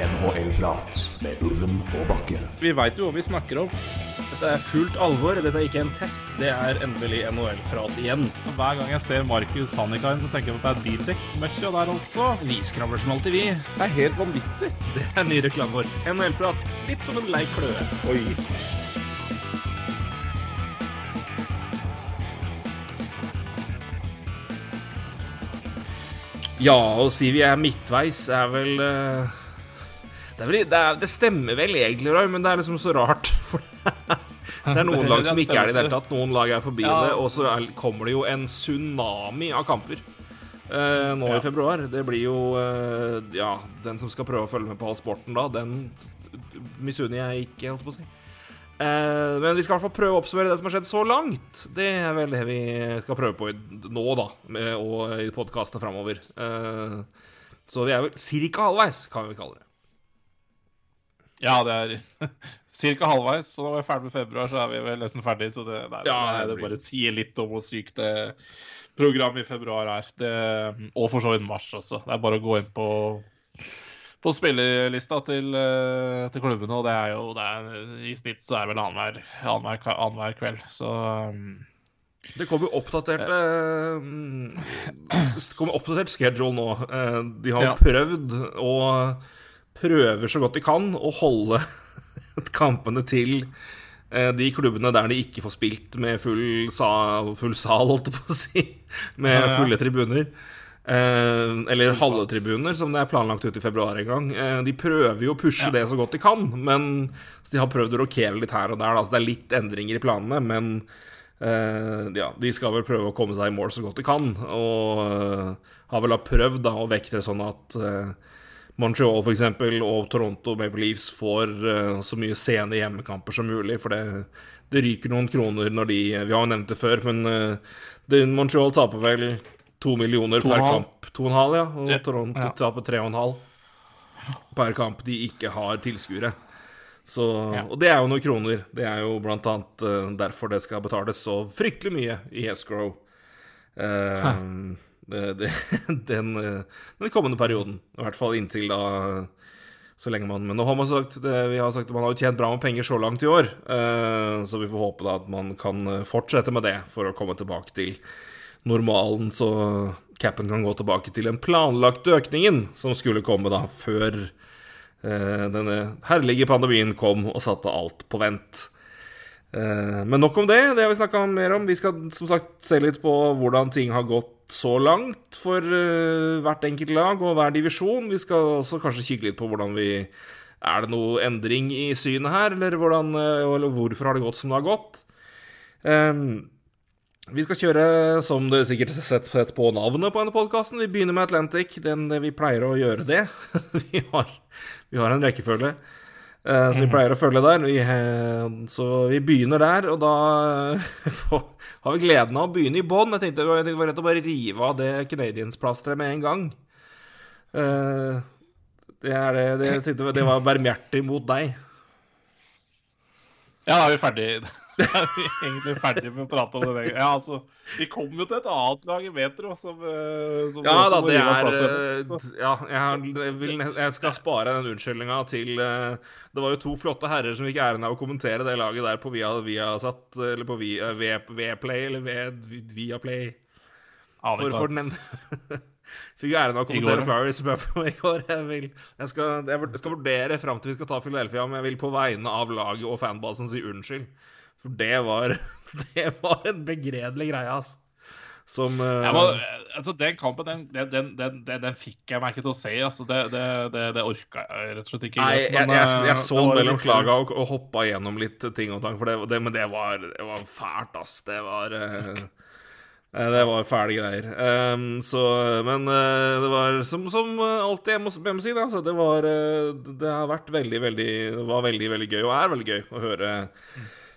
NHL-prat med Ulven og Bakke. Vi veit jo hva vi snakker om. Dette er fullt alvor. Dette er ikke en test. Det er endelig NHL-prat igjen. Hver gang jeg ser Markus Hannikainen, så tenker jeg på at det er Bildekk-møkkja der altså. Vi skravler som alltid, vi. Det er helt vanvittig. Det er ny reklame vår. NHL-prat. Litt som en lei kløe. Oi. Ja, å si vi er midtveis er vel eh, det, vel, det, er, det stemmer vel egentlig, Roy, men det er liksom så rart. Det er noen lag som ikke er det i det hele tatt. Noen lag er forbi Ja. det, og så er, kommer det jo en tsunami av kamper. eh, nå i februar. Det blir jo eh, Ja, den som skal prøve å følge med på all sporten da, den misunner jeg ikke, holdt på å si. Eh, men vi skal i hvert fall prøve å oppsummere det som har skjedd så langt. Det er vel det vi skal prøve på i, nå, da, med, og i podkastene framover. Eh, så vi er vel cirka halvveis, kan vi kalle det. Ja, det er ca. halvveis. Så vi er ferdig med februar, så er vi vel nesten ferdig. Så det, det, Ja, det, det bare sier litt om hvor sykt det programmet i februar er. Det, og for så vidt mars også. Det er bare å gå inn på på spillelista til, eh, til klubbene, og det er jo det er, I snitt så er det vel annenhver annenhver annenhver kveld. Så um, Det kommer jo oppdaterte mm, Det kommer oppdatert schedule nå. Eh, De har Ja. prøvd og prøver så godt de kan å holde kampene til eh, de klubbene der de ikke får spilt med full, sa, full sal, holdt jeg på å si. Med Ja, ja. fulle tribuner. Eh, eller halve tribuner, som det er planlagt ut i februar en gang. Eh, de prøver jo å pushe det så godt de kan, men så de har prøvd å rokere litt her og der. Så det er litt endringer i planene, men eh, ja, de skal vel prøve å komme seg i mål så godt de kan. Og eh, har vel da prøvd da, å vekte sånn at eh, Montreal for eksempel, og Toronto Maple Leafs får uh, så mye sene hjemmekamper som mulig, for det, det ryker noen kroner når de Vi har jo nevnt det før, men uh, det, Montreal taper vel to millioner To per halv. kamp. To og en halv, ja. Og Ja, Toronto ja. taper tre og en halv per kamp de ikke har tilskuere. Så, Ja. Og det er jo noen kroner. Det er jo blant annet uh, derfor det skal betales så fryktelig mye i escrow. Uh, det, den, eh, den kommende perioden. I hvert fall inntil da så lenge man Men nå har man sagt det, vi har sagt man har jo tjent bra med penger så langt i år, eh, så vi får håpe da at man kan eh, fortsette med det for å komme tilbake til normalen, så capen kan gå tilbake til den planlagte økningen som skulle komme da før denne herlige pandemien kom og satte alt på vent. Men nok om det. Det har vi snakka mer om. Vi skal som sagt se litt på hvordan ting har gått så langt for eh, hvert enkelt lag og hver divisjon. Vi skal også kanskje kikke litt på hvordan vi Er det noe endring i synet her, eller, hvordan, eh, eller hvorfor har det gått som det har gått? Um, vi skal kjøre, som du sikkert har sett, sett på navnet på denne podkasten, vi begynner med Atlantic. Den, vi pleier å gjøre det. vi, har, vi har en rekkefølge. Eh, så vi pleier å følge der. Vi, uh, så vi begynner der, og da uh, har vi gleden av å begynne i bånn. Jeg tenkte det var rett å bare rive av det Canadiens-plasteret med en gang. Eh, det, er det, det, jeg tenkte det var barmhjertig mot deg. Ja, da er vi ferdig. Er vi egentlig ferdig med å prate om det. Ja, altså, Vi kom jo til et annet lag i Metro som, eh, som Ja da, det er eh, Ja, jeg, vil, jeg skal spare den unnskyldninga til eh, Det var jo to flotte herrer som fikk æren av å kommentere det laget der på Via, Viasat, eller på Via, V- Vplay, eller V- Viaplay. For, for den Fikk æren av å kommentere Flowers i går. Jeg, vil, jeg, skal, jeg skal vurdere fram til vi skal ta Philadelphia, men jeg vil på vegne av laget og fanbasen si unnskyld. For det var Det var en begredelig greie, altså. Som uh... ja, men, altså, Den kampen den, den, den, den, den, den fikk jeg meg ikke til å se. Altså, det, det, det, det orka jeg rett og slett ikke. Nei, jeg, men, jeg, eh, jeg det så var mellom slaga og, og hoppa gjennom litt ting og tang, for men det var, det var fælt, ass. Det var eh, eh, Det var fæle greier. Um, så, men uh, det var som, som eh, alltid, jeg må, jeg må si det, altså. Det var uh, Det har vært veldig, veldig Det var veldig, veldig gøy, og er veldig gøy, å høre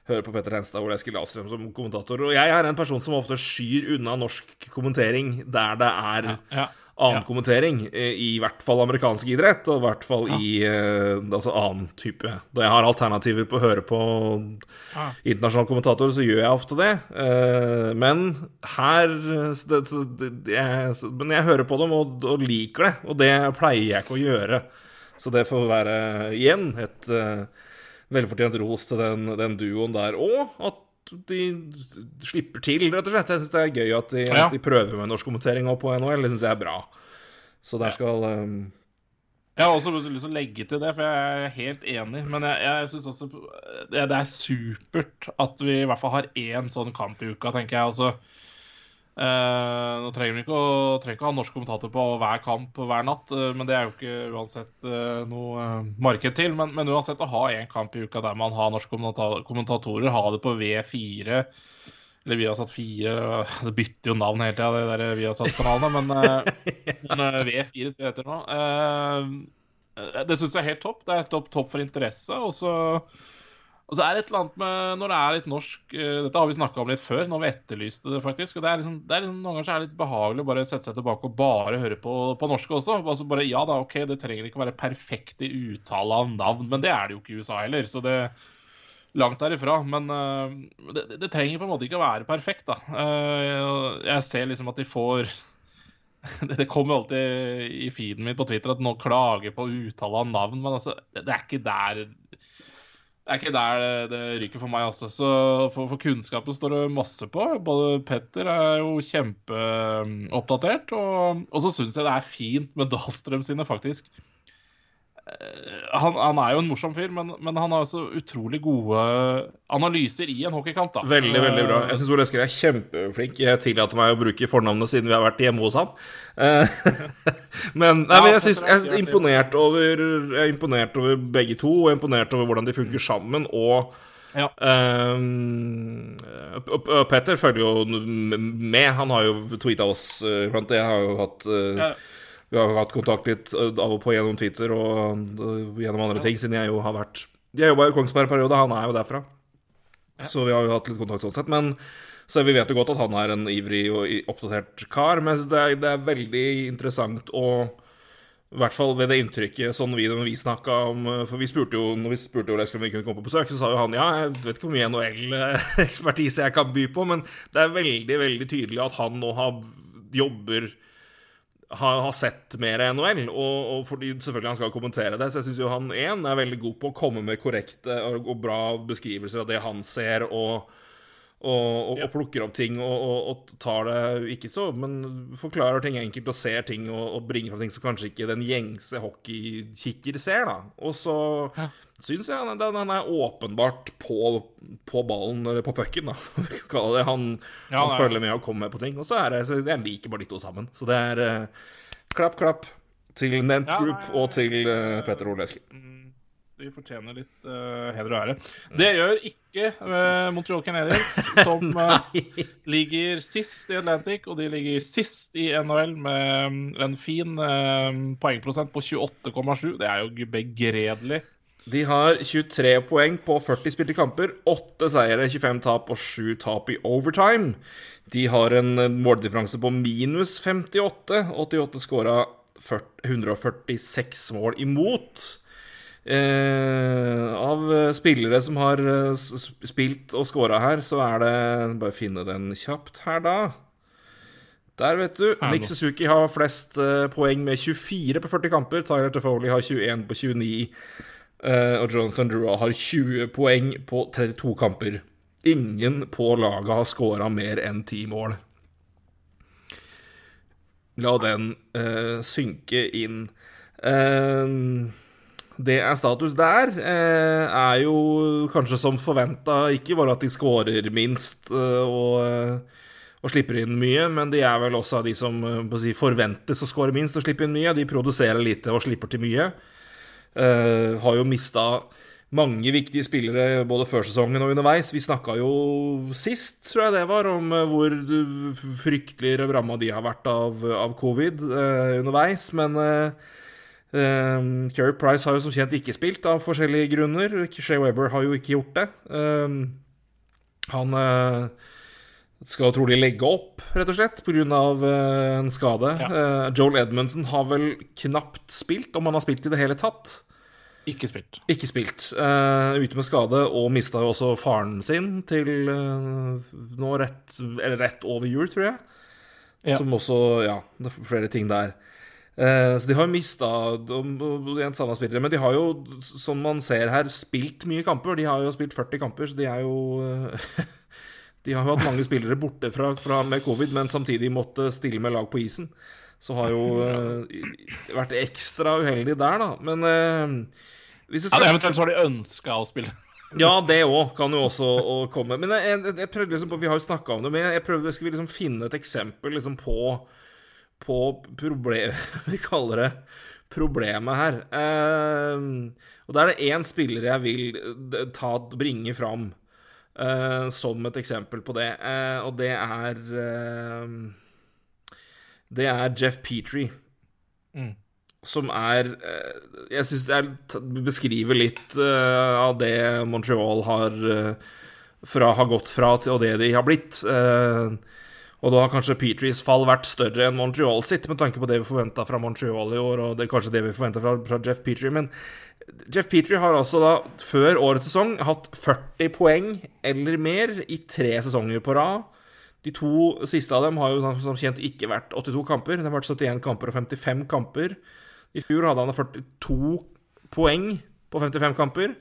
Høre på Petter Henstad og Ole Eskil Astrøm som kommentator. Og jeg er en person som ofte skyr unna norsk kommentering der det er Ja. annen Ja. kommentering, eh, i hvert fall amerikansk idrett, og i hvert fall i eh, altså annen type. Da jeg har alternativer på å høre på Ja. internasjonale kommentatorer, så gjør jeg ofte det. Eh, men her så det, det, jeg, Men jeg hører på dem og, og liker det, og det pleier jeg ikke å gjøre Så det får være igjen et uh, velfortjent ros til den, den, duoen der. Og at de slipper til, rett og slett. Jeg syns det er gøy at de, ja. at de prøver med norskkommentering på NHL. Det syns jeg er bra. Så der skal um... Jeg har også lyst til å legge til det, for jeg er helt enig. Men jeg, jeg syns også det, det, er supert at vi i hvert fall har én sånn kamp i uka, tenker jeg. Altså, Uh, nå trenger vi ikke å, trenger ikke å ha norsk kommentator på hver kamp hver natt, uh, men det er jo ikke uansett uh, noe marked til. Men, men, uansett å ha én kamp i uka der man har norske kommentatorer, ha det på V4 eller vi har satt fire Det bytter jo navn hele tida, de der vi har satt kanalene, men, men V4 tror jeg heter nå. det syns jeg er helt topp. Det er topp, topp for interesse. Og så og så er det et eller annet med når det er litt norsk uh, Dette har vi snakka om litt før, når vi etterlyste det, faktisk. Og det er liksom, det er liksom, Noen ganger så er det litt behagelig å bare sette seg tilbake og bare høre på, på norsk også. Altså bare, Ja da, OK, det trenger ikke å være perfekt i uttale av navn, men det er det jo ikke i USA heller. Så det Langt derifra. Men uh, det, det, trenger på en måte ikke å være perfekt, da. Uh, jeg ser liksom at de får det kommer alltid i feeden min på Twitter at noen klager på uttale av navn, men altså, det er ikke der det er ikke der det, ryker for meg, også. Så for, for, kunnskapen står det masse på. Både Petter er jo kjempeoppdatert, og, og så syns jeg det er fint med Dahlstrøm sine, faktisk. Eh, han, han, er jo en morsom fyr, men, men, han har også utrolig gode analyser i en hockeykamp. da Veldig, veldig bra. Jeg syns Ole Eskil er kjempeflink. Jeg tillater meg å bruke fornavnet siden vi har vært hjemme hos han. Eh, men, nei, men jeg, synes, jeg, er imponert over, jeg er imponert over begge to, og imponert over hvordan de funker sammen. Og ja. Um, Petter følger jo med. Han har jo tweeta oss blant det. Jeg har jo hatt uh, ja vi har hatt kontakt litt av og på gjennom Twitter og gjennom andre ting, siden jeg jo har vært Jeg jobba i Kongsberg-periode, han er jo derfra. Så vi har jo hatt litt kontakt sånn sett. Men så vi vet jo godt at han er en ivrig og oppdatert kar. Men det er, det er veldig interessant å i hvert fall ved det inntrykket sånn vi, vi snakka om For vi spurte jo når vi spurte Ole om vi kunne komme på besøk, så sa jo han ja, jeg vet ikke hvor mye NHL-ekspertise jeg kan by på, men det er veldig, veldig tydelig at han nå har, jobber har, har sett mer NHL, og, og, fordi selvfølgelig han skal kommentere det. Så jeg syns jo han én er veldig god på å komme med korrekte og, og bra beskrivelser av det han ser, og, og, og, plukker opp ting og, og, tar det ikke så, men forklarer ting enkelt og ser ting og, bringer fram ting som kanskje ikke den gjengse hockeykikker ser, da. Og så ja. syns jeg han, han, er åpenbart på, på ballen, eller på pucken, da, Han. Han, ja, følger med og kommer med på ting. Og så er det så Jeg liker bare de to sammen. Så det er uh, klapp, klapp til Nent Group ja, og til uh, Petter. Mm de fortjener litt uh, heder og ære. Det gjør ikke uh, Montreal Canadiens, som uh, ligger sist i Atlantic, og de ligger sist i NHL med um, en fin poengprosent på 28,7. Det er jo begredelig. De har 23 poeng på 40 spilte kamper. 8 seire, 25 tap og 7 tap i overtime. De har en måldifferanse på minus 58. 88 skåra 146 mål imot. Eh, av spillere som har eh, spilt og scora her, så er det Bare finne den kjapt her, da. Der, vet du. Nick Suzuki har flest eh, poeng med 24 på 40 kamper. Tyler Tefoli har 21 på 29. Eh, og Jonathan Drua har 20 poeng på 32 kamper. Ingen på laget har scora mer enn 10 mål. La den eh, synke inn. Uh, det er status der. Eh, er jo kanskje som forventa ikke bare at de scorer minst eh, og, eh, og, slipper inn mye, men de er vel også av de som eh, si, forventes å score minst og slippe inn mye. De produserer lite og slipper til mye. Eh, har jo mista mange viktige spillere både før sesongen og underveis. Vi snakka jo sist, tror jeg det var, om eh, hvor fryktelig ramma de har vært av, av covid underveis. Men Um, Keri Price har jo som kjent ikke spilt av forskjellige grunner. Shea Weber har jo ikke gjort det. Um, han uh, skal trolig legge opp, rett og slett, pga. Uh, en skade. Ja. Uh, Joel Edmundsen har vel knapt spilt, om han har spilt i det hele tatt. Ikke spilt. Ikke spilt. Uh, ute med skade, og mista jo også faren sin til nå rett, eller rett over jul, tror jeg. Ja. Som også Ja, det er flere ting der. Eh, så de har jo mista en samme spillere, men de har jo, som man ser her, spilt mye kamper. De har jo spilt 40 kamper, så de er jo eh, De har jo hatt mange spillere borte fra, fra med covid, men samtidig måtte stille med lag på isen. Så har jo uh, vært ekstra uheldig der, da. Men skal... Ja, Eventuelt så har de ønska å spille. ja, det òg kan jo også komme. Men jeg, jeg, jeg prøvde liksom på Vi har jo snakka om det, men jeg prøvde jeg liksom finne et eksempel liksom på på problemet Vi kaller det problemet her. Uh, og da er det én spiller jeg vil ta, bringe fram uh, som et eksempel på det, uh, og det er Det er Jeff Petrie. Mm. Som er Jeg syns jeg beskriver litt av det Montreal har, fra, har gått fra til, og det de har blitt. Uh, og da har kanskje Petries fall vært større enn Montreal sitt, med tanke på det vi forventa fra Montreal i år, og det er kanskje det vi forventa fra, fra, Jeff Petrie. Men Jeff Petrie har altså da, før årets sesong, hatt 40 poeng eller mer i tre sesonger på rad. De to siste av dem har jo som kjent ikke vært 82 kamper. Det har vært 71 kamper og 55 kamper. I fjor hadde han 42 poeng på 55 kamper.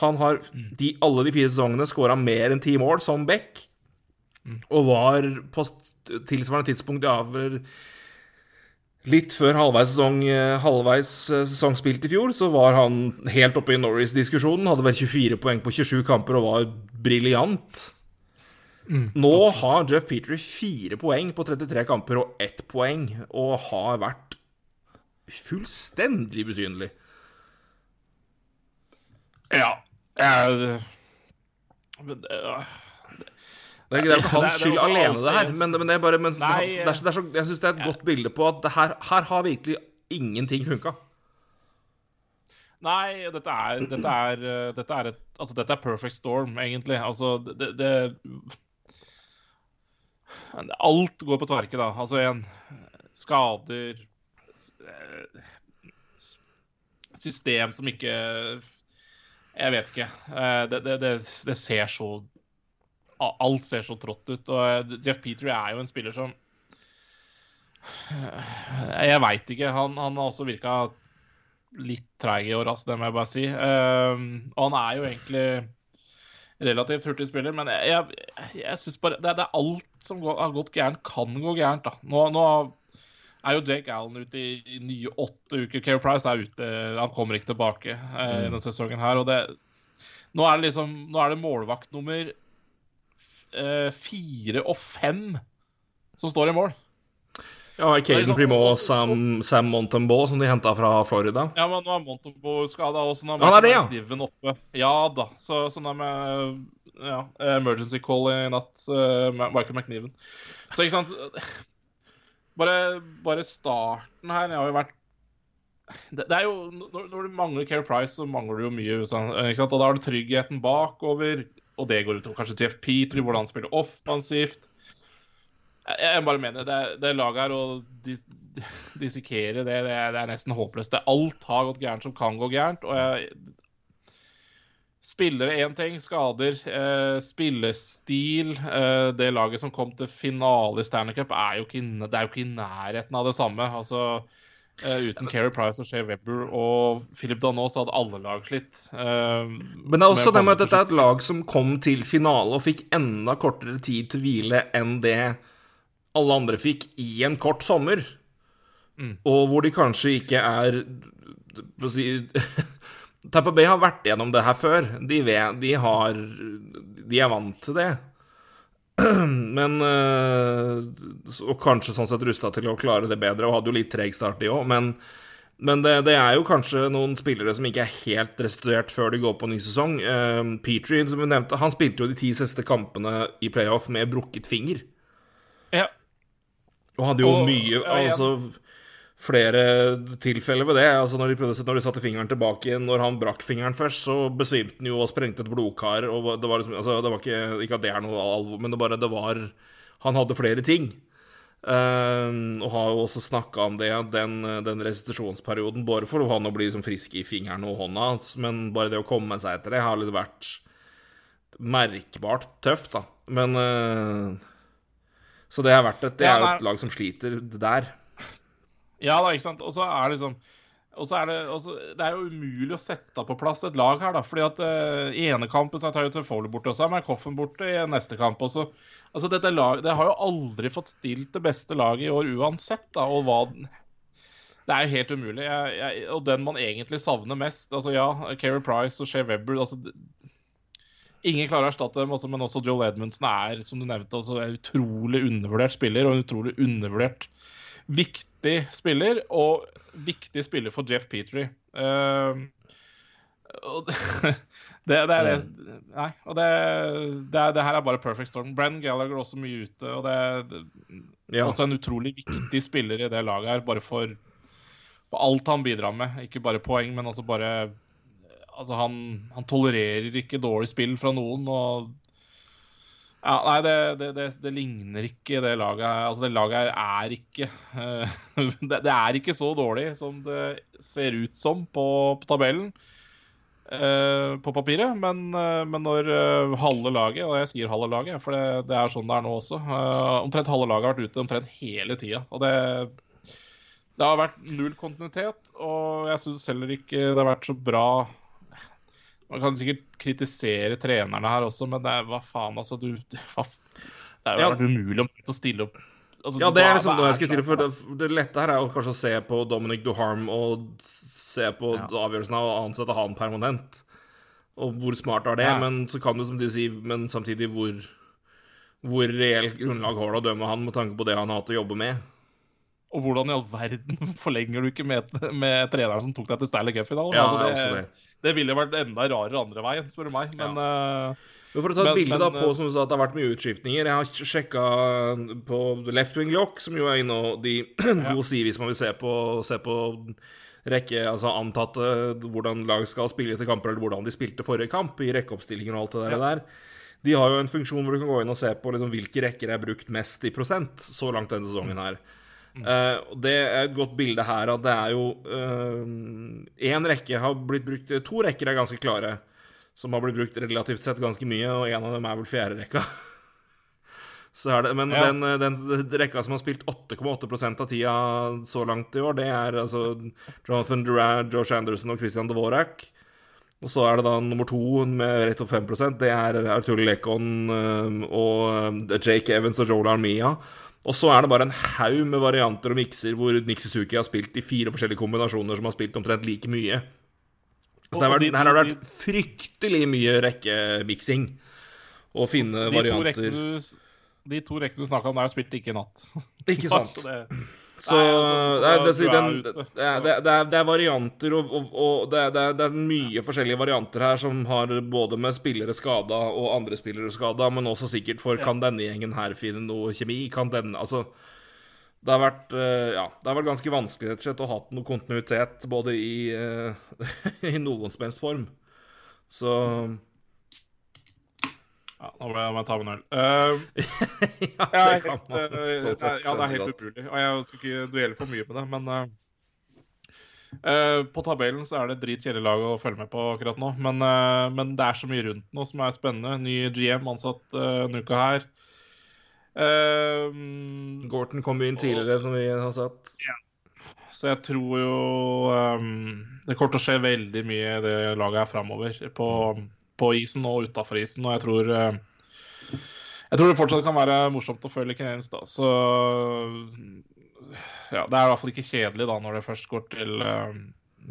Han har de, alle de fire sesongene skåra mer enn ti mål som back. Og var på tilsvarende tidspunkt ja, Litt før halvveis, sesong, eh, halvveis eh, sesong spilt i fjor, så var han helt oppe i Norris-diskusjonen. Hadde vel 24 poeng på 27 kamper og var briljant. Mm, Nå har Jeff Petrie fire poeng på 33 kamper og ett poeng, og har vært fullstendig besynlig. Ja. Jeg, det er, ikke hans skyld alene, det her, men, men, det er bare men, Nei, det er, det er så, Jeg syns det er et godt bilde på at her, her, har virkelig ingenting funka. Nei, dette er, dette er, dette er, et, altså, dette er perfect storm, egentlig. Altså, det, det Alt går på tverke, da. Altså igjen Skader System som ikke Jeg vet ikke. Det, det, det, det ser så alt ser så trått ut. Og eh, Jeff Petrie er jo en spiller som Jeg veit ikke. Han, han, har også virka litt treig i år, altså, det må jeg bare si. Um, og han er jo egentlig relativt hurtig spiller, men jeg, jeg, jeg syns bare det, det, er alt som går, har gått gærent, kan gå gærent. da. Nå, nå er jo Jake Allen ute i, i nye åtte uker. Care Price er ute, han kommer ikke tilbake eh, mm. denne sesongen her. og det nå er det liksom, nå er det målvakt nummer uh, fire og fem som står i mål. Ja, Caden liksom, Primo Sam, Sam Montembo, som de henta fra Florida. Ja, men nå er Montembo skada også. Nå er det, ja. Oppe. Ja da. Så, sånn er med ja, emergency call i natt. Uh, Michael McNiven. Så ikke sant bare, bare starten her har jo vært det, det, er jo, når, når, du mangler Care Price, så mangler du jo mye. Ikke sant? Og da har du tryggheten bakover og det går utover kanskje Jeff Petrie, hvordan han spiller offensivt. Jeg, bare mener det, det laget her å dis, dissekere det, det, det er nesten håpløst. alt har gått gærent som kan gå gærent. og jeg Spillere én ting, skader. Eh, spillestil. Eh, det laget som kom til finale i Stanley Cup, er jo ikke, det er jo ikke i nærheten av det samme. Altså, uten Keri Price og Shea Webber og Philip Danos hadde alle lag slitt. Uh, Men det er også det med at dette er et lag som kom til finale og fikk enda kortere tid til hvile enn det alle andre fikk i en kort sommer. Mm. Og hvor de kanskje ikke er si Tapper Bay har vært gjennom det her før. De, vet, de, har, de er vant til det. Men eh, Og kanskje sånn sett rusta til å klare det bedre, og hadde jo litt treg start, de òg. Men, men det, det, er jo kanskje noen spillere som ikke er helt restituert før de går på ny sesong. Uh, Petrie, som vi nevnte, han spilte jo de ti siste kampene i playoff med brukket finger. Ja. Og hadde jo og, mye Altså flere tilfeller ved det. Altså når de, prøvde, når de satte fingeren tilbake når han brakk fingeren først, så besvimte han jo og sprengte et blodkar. Og det var liksom, altså det var ikke, ikke at det er noe alvor, men det bare det var Han hadde flere ting. Uh, og har jo også snakka om det, den, den restitusjonsperioden, bare for han å bli liksom frisk i fingeren og hånda hans, men bare det å komme seg etter det har liksom vært merkbart tøft, da. Men uh, Så det har vært et, det er jo et lag som sliter der. Ja da, ikke sant. Og så er det liksom og så er det, også, det er jo umulig å sette på plass et lag her, da. fordi at uh, I ene kampen så tar jo Foley borte, og så er McCoffen borte i neste kamp. Også. Altså, dette lag, Det har jo aldri fått stilt det beste laget i år uansett. da, og hva Det er jo helt umulig. Jeg, jeg, og den man egentlig savner mest altså Ja, Keri Price og Shea Webber altså, Ingen klarer å erstatte dem, også, men også Joel Edmundsen er som du nevnte, også en utrolig undervurdert spiller og en utrolig undervurdert viktig spiller. Og viktig spiller for Jeff Petrie. Uh, og det, det, det, er det Nei. Og det, det, det, her er bare perfect storm. Brenn Gallagher er også mye ute. Og det er ja. også en utrolig viktig spiller i det laget her, bare for, for alt han bidrar med. Ikke bare poeng, men også bare Altså, han, han tolererer ikke dårlig spill fra noen. og ja, nei, det, det, det, det, ligner ikke det laget her. Altså, det laget her er ikke uh, det, er ikke så dårlig som det ser ut som på, på tabellen. Uh, på papiret, men, uh, men når halve laget, og jeg sier halve laget, for det, er sånn det er nå også Omtrent halve laget har vært ute omtrent hele tida. Og det, det har vært null kontinuitet, og jeg syns heller ikke det har vært så bra man kan sikkert kritisere trenerne her også, men det er hva faen, altså du hva, Det er jo ja. umulig å stille opp altså, Ja, det er liksom noe jeg skulle til, for det, det lette her er jo kanskje å se på Dominic Duharm og se på ja. avgjørelsen av å ansette han permanent. Og hvor smart er det? Ja. Men så kan du som de sier, men samtidig hvor hvor reelt grunnlag har du å dømme han med tanke på det han har hatt å jobbe med? Og hvordan i all verden forlenger du ikke med, med treneren som tok deg til Stanley Cup-finalen? Ja, altså, det, det. Det ville vært enda rarere andre veien, spør du meg. Men, ja. uh, men For å ta et bilde da på eh, som du sa, at det har vært mye utskiftninger. Jeg har sjekka på Left Wing Lock, som jo er inne og de gode sier hvis man vil se på, se på rekke, altså antatte hvordan lag skal spille etter kamper, eller hvordan de spilte forrige kamp, i rekkeoppstillinger og alt det der. Ja. der. De har jo en funksjon hvor du kan gå inn og se på liksom, hvilke rekker er brukt mest i prosent så langt denne sesongen her. Uh, det er et godt bilde her at det er jo Én uh, rekke har blitt brukt To rekker er ganske klare, som har blitt brukt relativt sett ganske mye, og en av dem er vel fjerde rekka. Så er det, men ja. den, den, rekka som har spilt 8,8% av tida så langt i år, det er altså Jonathan Durant, Josh Anderson og Christian Dvorak. Og så er det da nummer to med rett og 5% Det er Arturo Lekon og Jake Evans og Joel Armia. Og så er det bare en haug med varianter og mikser hvor Nick Suzuki har spilt i fire forskjellige kombinasjoner som har spilt omtrent like mye. Så det har vært, her har det vært fryktelig mye rekkemiksing. Å finne de varianter. To de to rekkene du snakka om, der har spilt ikke i natt. Ikke sant. Så Nei, altså, det, den, det, det, er, det, er, varianter, og, og, og det, er, det, er, mye forskjellige varianter her som har både med spillere skada og andre spillere skada, men også sikkert for kan denne gjengen her finne noe kjemi? Kan denne Altså det har vært eh, ja, det har vært ganske vanskelig rett og slett å ha noe kontinuitet både i, uh, i noen som helst form. Så ja, nå må jeg ta med en øl. Uh, ja, det kan man. Uh, sånn sett, ja, det er helt utrolig. Og jeg skal ikke duelle for mye med det, men uh, På tabellen så er det drit kjedelig lag å følge med på akkurat nå. Men, men, det er så mye rundt nå som er spennende. Ny GM ansatt en uke her. Gorton kom inn tidligere, og, som vi har satt. Ja. Så jeg tror jo um, Det kommer til å skje veldig mye i det laget her framover. På, på isen og utafor isen. Og jeg tror eh, jeg tror det fortsatt kan være morsomt å følge Canadiens, da. Så ja, det er i hvert fall ikke kjedelig da når det først går til, uh,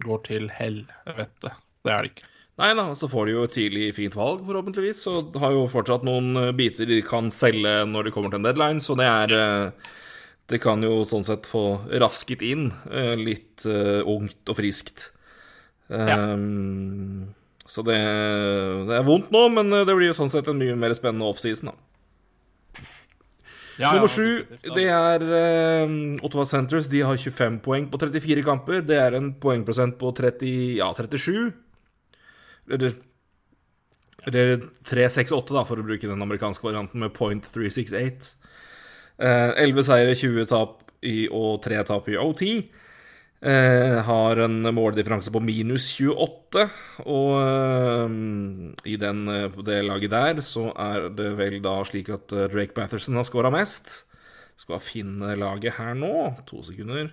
går til helvete. Det er det ikke. Nei da, så får de jo et tidlig fint valg, forhåpentligvis. Og har jo fortsatt noen eh, biter de kan selge når de kommer til en deadline, så det er Det kan jo sånn sett få rasket inn litt ungt og friskt. Ja. Um, så det, det, er vondt nå, men det blir jo sånn sett en mye mer spennende offseason, da. Ja, Nummer sju, det er uh, Ottawa Centres. De har 25 poeng på 34 kamper. Det er en poengprosent på 30, ja, 37. Eller, eller 368, da, for å bruke den amerikanske varianten, med point 368. Uh, 11 seire, 20 tap i, og 3 tap i OT. Eh, har en måldifferanse på minus 28, og eh, i den, eh, det laget der så er det vel da slik at eh, Drake Batherson har scora mest. Skal finne laget her nå. To sekunder.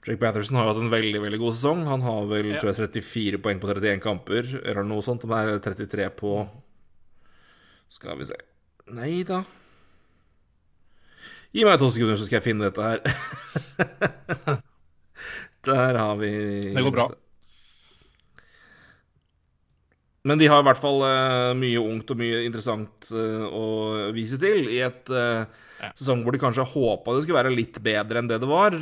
Drake Batherson har jo hatt en veldig veldig god sesong. Han har vel Ja. tror jeg, 34 poeng på 31 kamper, eller noe sånt. Det er 33 på Skal vi se Nei da. Gi meg to sekunder, så skal jeg finne dette her. Der har vi Det går bra. Men de har i hvert fall uh, mye ungt og mye interessant uh, å vise til i et uh, Ja. sesong hvor de kanskje håpa det skulle være litt bedre enn det det var.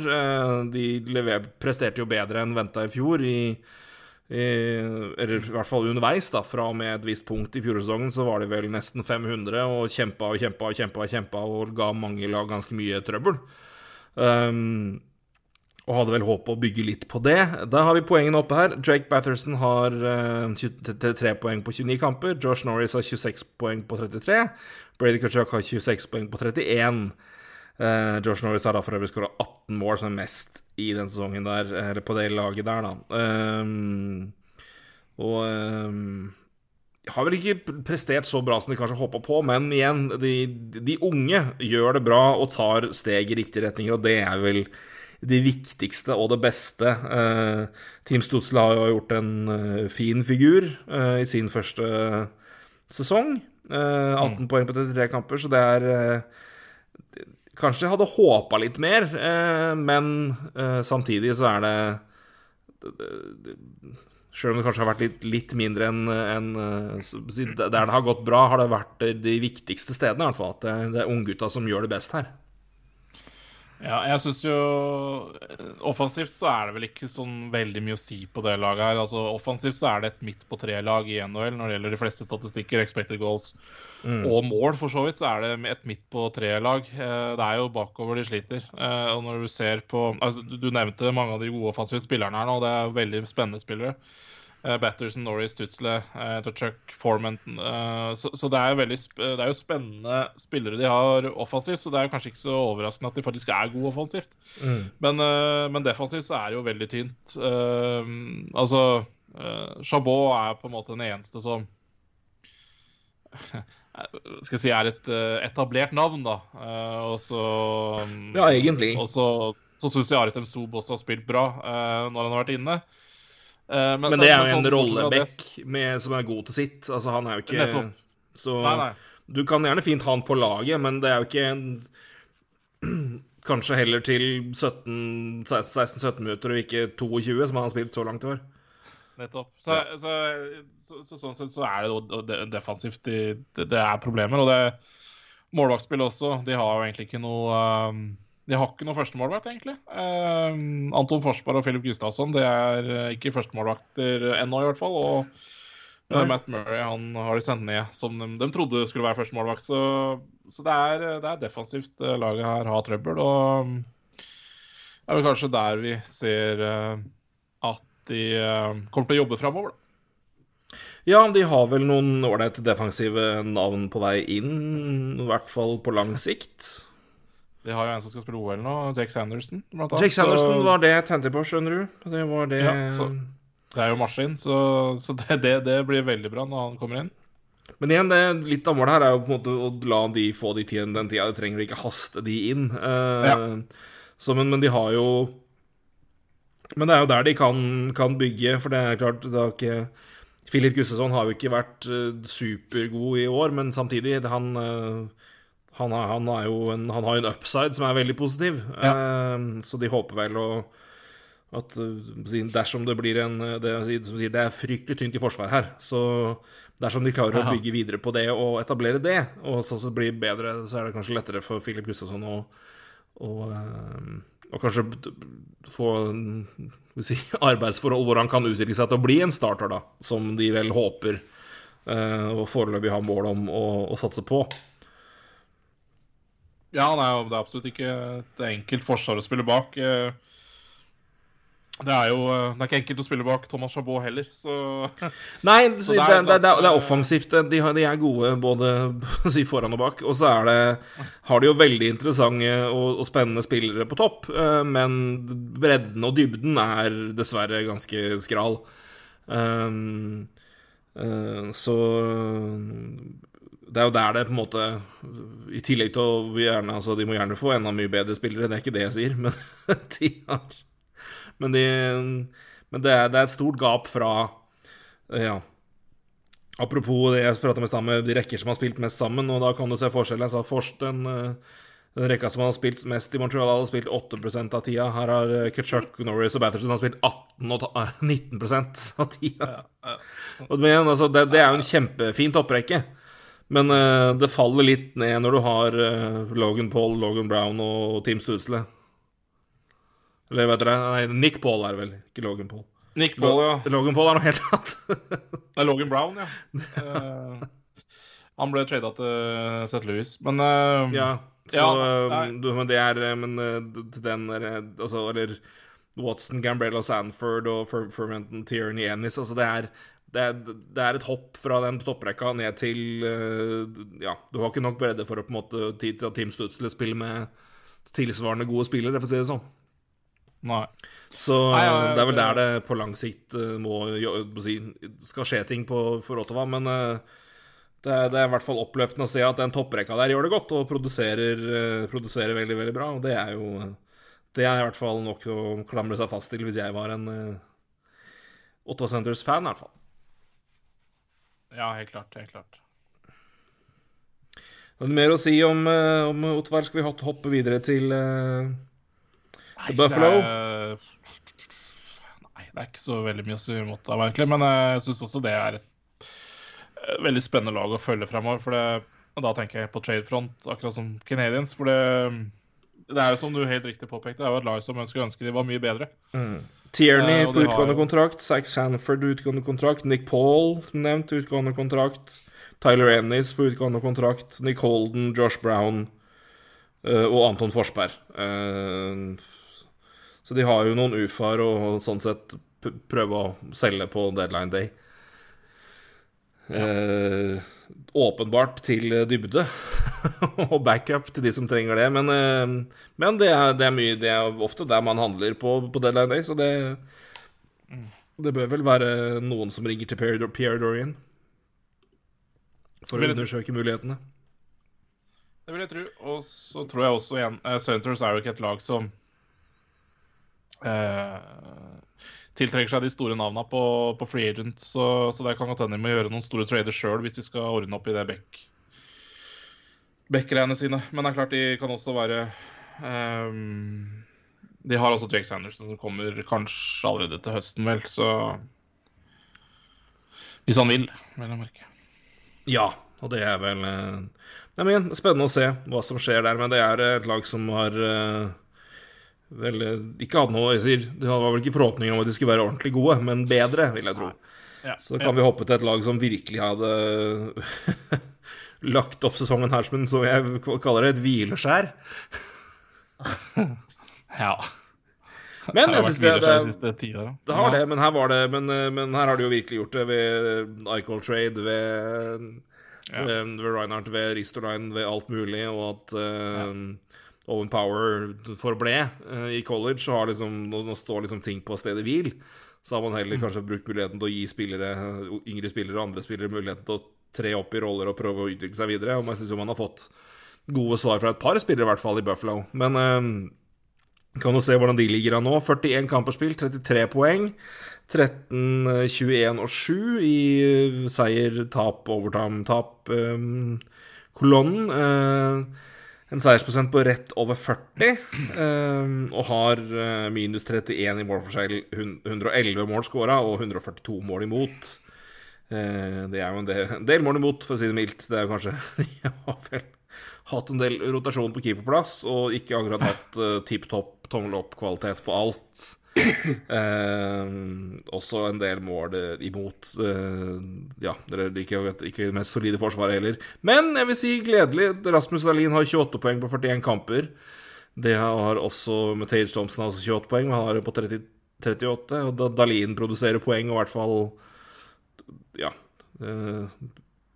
De lever, presterte jo bedre enn venta i fjor, i, i, eller i hvert fall underveis. da, Fra og med et visst punkt i fjorårssesongen så var de vel nesten 500 og kjempa og kjempa og kjempa og kjempa og ga mange lag ganske mye trøbbel. Um, og hadde vel håpet å bygge litt på det. Da har vi poengene oppe her. Drake Batherson har eh, 23 poeng på 29 kamper. Josh Norris har 26 poeng på 33. Brady Kutchuk har 26 poeng på 31. Uh, Josh Norris har da for øvrig skåra 18 mål, som er mest i den sesongen der, eller på det laget der, da. Um, og um, har vel ikke prestert så bra som de kanskje håpa på, men igjen, de, de unge gjør det bra og tar steg i riktige retninger, og det er vel det viktigste og det beste. Eh, Team Stutzle har jo gjort en eh, fin figur eh, i sin første sesong. Eh, 18 poeng på 33 kamper, så det er Kanskje jeg hadde håpa litt mer, men samtidig så er det Sjøl om det kanskje har vært litt, litt mindre enn si, Der det har gått bra, har det vært de viktigste stedene, i hvert fall. At det, det er unggutta som gjør det best her. Ja, jeg syns jo eh, Offensivt så er det vel ikke sånn veldig mye å si på det laget her. Altså Offensivt så er det et midt på tre-lag i NHL når det gjelder de fleste statistikker, expected goals og mål, for så vidt, så er det et midt på tre-lag. Eh, Det er jo bakover de sliter. Eh, Og når du ser på altså, Du du nevnte mange av de gode offensive spillerne her nå, det er veldig spennende spillere. Eh, Batterson, Norris, Tutsle uh, Tuchuk, Foreman eh, Så, så det, er veldig, det er jo spennende spillere de har offensivt, så det er kanskje ikke så overraskende at de faktisk er gode offensivt. Men, eh, men defensivt så er det jo veldig tynt. Eh, altså eh, Chabot er på en måte den eneste som skal jeg si er et eh, etablert navn, da. Eh, og så Ja, egentlig. Og så, så syns jeg Aritem Sob også har spilt bra eh, når han har vært inne. Eh, Men det er jo en sånn, med- som er god til sitt. Altså, han er jo ikke Nettopp. Så Nei, nei. du kan gjerne fint ha han på laget, men det er jo ikke en Kanskje heller til 16-17 minutter og ikke 22, som han har spilt så langt i år. Nettopp. Så, så, så, så, sånn sett så er det jo defensivt det, det er problemer. Og det målvaktspillet også. De har jo egentlig ikke noe um, De har ikke noe førstemålvakt, egentlig. Um, Anton Forsberg og Philip Gustavsson det er uh, ikke førstemålvakter ennå, i hvert fall. Og uh, Matt Murray han har de sendt ned som de, de trodde skulle være førstemålvakt. Så, så det, er, det er defensivt laget her har trøbbel. Og um, det er vel kanskje der vi ser at de kommer til å jobbe framover. Ja, de har vel noen ålreite defensive navn på vei inn, i hvert fall på lang sikt. De har jo en som skal spille OL nå, Jake Sanderson. Blant annet. Jake Sanderson Så var det jeg tente på, skjønner du. Det var det Ja, så- Det er jo maskin, så, så det, det, det blir veldig bra når han kommer inn. Men igjen, det, litt av målet her er jo på en måte å la de få de tiden, den tida de trenger, ikke haste de inn. Eh, Ja. så, men, men de har jo Men det er jo der de kan, kan bygge, for det er klart det har ikke Filip Gustavsson har jo ikke vært uh, supergod i år, men samtidig Han, eh, han, er, han, er jo en, han har jo en upside som er veldig positiv, Eh, så de håper vel å at eh, dersom det blir en det, som sier, det er fryktelig tynt i forsvar her, så dersom de klarer å bygge videre på det og etablere det, og sånn sett blir bedre, så er det kanskje lettere for Filip Gustavsson å, å, eh, å kanskje få si, arbeidsforhold hvor han kan utvikle seg til å bli en starter, da, som de vel håper eh, og foreløpig har mål om å, å satse på. Ja, nei, det er absolutt ikke et enkelt forsvar å spille bak. Eh, Det er jo eh, Det er ikke enkelt å spille bak Thomas Chabot heller, så Nei, så det, det er, det, er, det, er, offensivt. De, har, de er gode både si foran og bak. Og så er det, har de jo veldig interessante og, og spennende spillere på topp, eh, men bredden og dybden er dessverre ganske skral. Um, så det er jo der det på en måte I tillegg til å gjerne, altså De må gjerne få enda mye bedre spillere, det er ikke det jeg sier, men de har Men, de, men det, er, det er et stort gap fra Ja. Apropos det jeg prata med med de rekker som har spilt mest sammen, og da kan du se forskjellen. Jeg sa Forst, den, den rekka som har spilt mest i Montreal, hadde spilt 8% av tida. Her har Kutchuk, Norris og Batterson har spilt 18 og 19% av tida. Og Men, altså, det, det er jo en kjempefin topprekke. Men uh, det faller litt ned når du har uh, Logan Paul, Logan Brown og Team Stusle. Eller vet dere Nei, Nick Paul er det vel, ikke Logan Paul. Nick Paul, ja. Logan Paul er noe helt annet. Det er Logan Brown, ja. uh, han ble trada til St. Louis, men ja, så Ja, du, Men det er Men til den der, Altså, eller Watson, Gambrello, Sanford og Fer Fermenton, Tierney, Ennis Altså, det er det det er et hopp fra den topprekka ned til eh, Ja, du har ikke nok bredde for å på en måte tid til at Team Stutzle spiller med tilsvarende gode spillere, for å si det sånn. Nei. Så Nei, ja, det er vel der det på lang sikt eh, må, skal skje ting på, for Ottawa. Men eh, det, er, det er i hvert fall oppløftende å se at den topprekka der gjør det godt og produserer, produserer veldig, veldig bra. Og det er jo Det er i hvert fall nok å klamre seg fast til hvis jeg var en Ottawa Centres-fan, i hvert fall. Ja, helt klart. Helt klart. Er det mer å si om, uh, om Ottawa? Skal vi hoppe videre til eh, Nei, Buffalo? Det er, nei, det er ikke så veldig mye å si imot av, egentlig. Men eh, jeg syns også det er et eh, veldig spennende lag å følge fremover. For det, og da tenker jeg på tradefront, akkurat som Canadians. For det, det er jo som du helt riktig påpekte, det er jo et lag som ønsker ønske de var mye bedre. Tierney på utgående kontrakt, Zack Sanford utgående kontrakt, Nick Paul som nevnt utgående kontrakt, Tyler Ennis på utgående kontrakt, Nick Holden, Josh Brown eh, og Anton Forsberg. Eh, så de har jo noen ufaer og sånn sett prøve å selge på deadline day. Eh, åpenbart til dybde og backup til de som trenger det, men, eh, men det, er, det er mye Det er ofte der man handler på, på deadline day, så det Det bør vel være noen som ringer til Pierre, Pierre Dorian for å undersøke mulighetene. Det vil jeg tro. Og så tror jeg også igjen Senators er jo ikke et lag som eh, tiltrekker seg de store navnene på, på free agent, så, så det kan godt hende de må gjøre noen store traders sjøl hvis de skal ordne opp i det back Beck-greiene sine. Men det er klart de kan også være um, De har også Jake Sanderson som kommer kanskje allerede til høsten, vel, så Hvis han vil, vil jeg merke. Ja, og det er vel Nei, men igjen, spennende å se hva som skjer der. Men det er et lag som har eh, vel eh, ikke hadde noe Jeg sier, Det var vel ikke forhåpninger om at de skulle være ordentlig gode, men bedre, vil jeg tro. Ja, Så kan vi hoppe til et lag som virkelig hadde lagt opp sesongen her som en, så jeg kaller det, et hvileskjær. ja. Men Det jeg vært det, det, de siste ti åra. det har det, men her var det Men, eh, men her har de jo virkelig gjort det ved Icol Trade, ved, Ja. ved, ved Reinhardt, ved Ristolainen, ved alt mulig, og at eh, Owen Power forble uh, i college, så har liksom Nå, står liksom ting på stedet hvil. Så har man heller Mm. kanskje brukt muligheten til å gi spillere, yngre spillere og andre spillere muligheten til å tre opp i roller og prøve å utvikle seg videre. Og man syns jo man har fått gode svar fra et par spillere, i hvert fall i Buffalo. Men eh, kan du se hvordan de ligger an nå. 41 kamper spilt, 33 poeng. 13, eh, 21 og 7 i eh, seier, tap, overtime, tap. Um, kolonnen. Eh, en seiersprosent på rett over 40, eh, og har eh, minus 31 i målforskjell. hun- 111 mål skåra og 142 mål imot. Eh, det er jo en del mål imot, for å si det mildt. Det er jo kanskje De har vel hatt en del rotasjon på keeperplass, og ikke akkurat hatt uh, tipp topp tommel opp-kvalitet på alt. Eh, også en del mål eh, imot. eh, ja, det er ikke, det mest solide forsvaret heller. Men jeg vil si gledelig. Rasmus Dahlin har 28 poeng på 41 kamper. Det har også Matage Thompson har også 28 poeng, men han har det på 30, 38. Og da Dahlin produserer poeng og i hvert fall ja eh,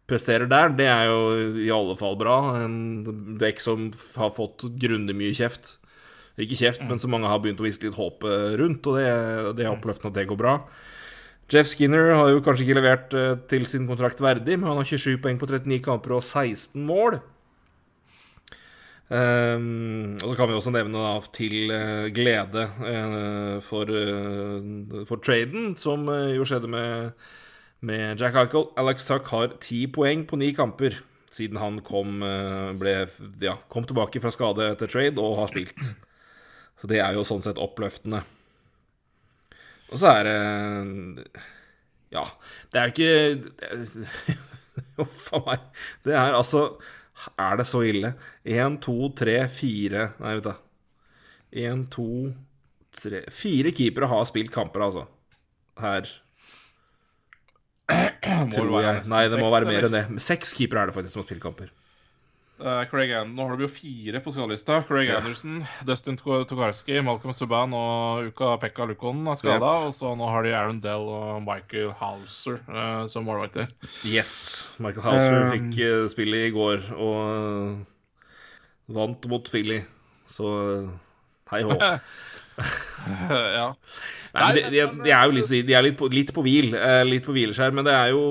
presterer der, det er jo i alle fall bra. En dekk som har fått grundig mye kjeft. Ikke kjeft, men så mange har begynt å vise litt håp rundt, og det, det er oppløftende at det går bra. Jeff Skinner har jo kanskje ikke levert eh, til sin kontrakt verdig, men han har 27 poeng på 39 kamper og 16 mål. Um, og så kan vi også nevne da, til uh, glede uh, for, uh, for traden, som jo skjedde med, med Jack Eichel. Alex Tuck har ti poeng på ni kamper siden han kom, ble, ja, kom tilbake fra skade etter trade og har spilt. Så det er jo sånn sett oppløftende. Og så er det Ja, det er jo ikke Huff a meg. Det er altså Er det så ille? Én, to, tre, fire Nei, vet du. Én, to, tre Fire keepere har spilt kamper, altså. Her. Tror jeg. Nei, det må være mer enn det. Seks keepere er det faktisk som har spilt kamper. Uh, Craig An Nå har du jo fire på skadelista. Craig yeah. Anderson, Dustin Tokarski, Malcolm Subhaan og Uka Pekka Lukonen er skada. Yep. Og så nå har de Aaron Dell og Michael Houser uh, som målvakter. Yes. Michael Houser um, fikk uh, spillet i går og vant mot Philly. Så hei hå. ja. Nei, de, de, de, er jo litt, de er litt på, litt på hvil, litt på hvileskjær, men det er jo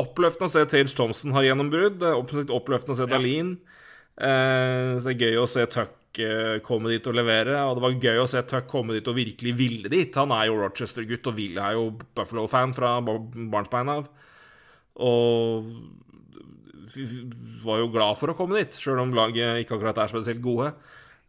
oppløftende å se Tage Thompson har gjennombrudd. Oppløftende å se Dalin. Eh, så det er gøy å se Tuck eh, komme dit og levere. Og det var gøy å se Tuck komme dit og virkelig ville dit. Han er jo Rochester-gutt og vil, er jo Buffalo-fan fra barnsbein av. Og var jo glad for å komme dit, sjøl om laget ikke akkurat er spesielt gode.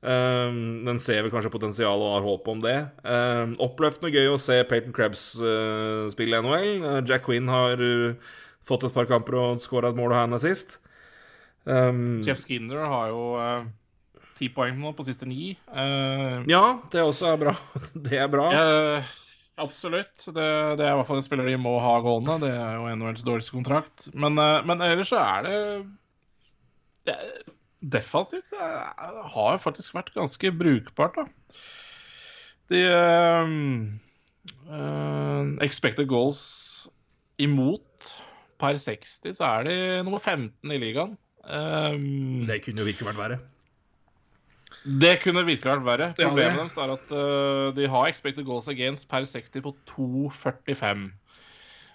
Um, den ser vel kanskje potensial og har håp om det. Um, oppløftende gøy å se Peyton Krebs uh, spille NHL. Uh, Jack Quinn har uh, fått et par kamper og skåra et mål og henne sist. Um, Jeff Skinner har jo ti poeng nå på siste ni. ja, det også er bra. det er bra. absolutt. Det, det, er i hvert fall en spiller de må ha gående. Det er jo NHLs dårligste kontrakt. Men, men ellers så er det, det er, defensivt har faktisk vært ganske brukbart, da. De uh, Expected goals imot per 60, så er de nummer 15 i ligaen. Um, det kunne jo virkelig vært verre. Det kunne virkelig vært verre. Problemet ja, deres er at uh, de har expected goals against per 60 på 2,45.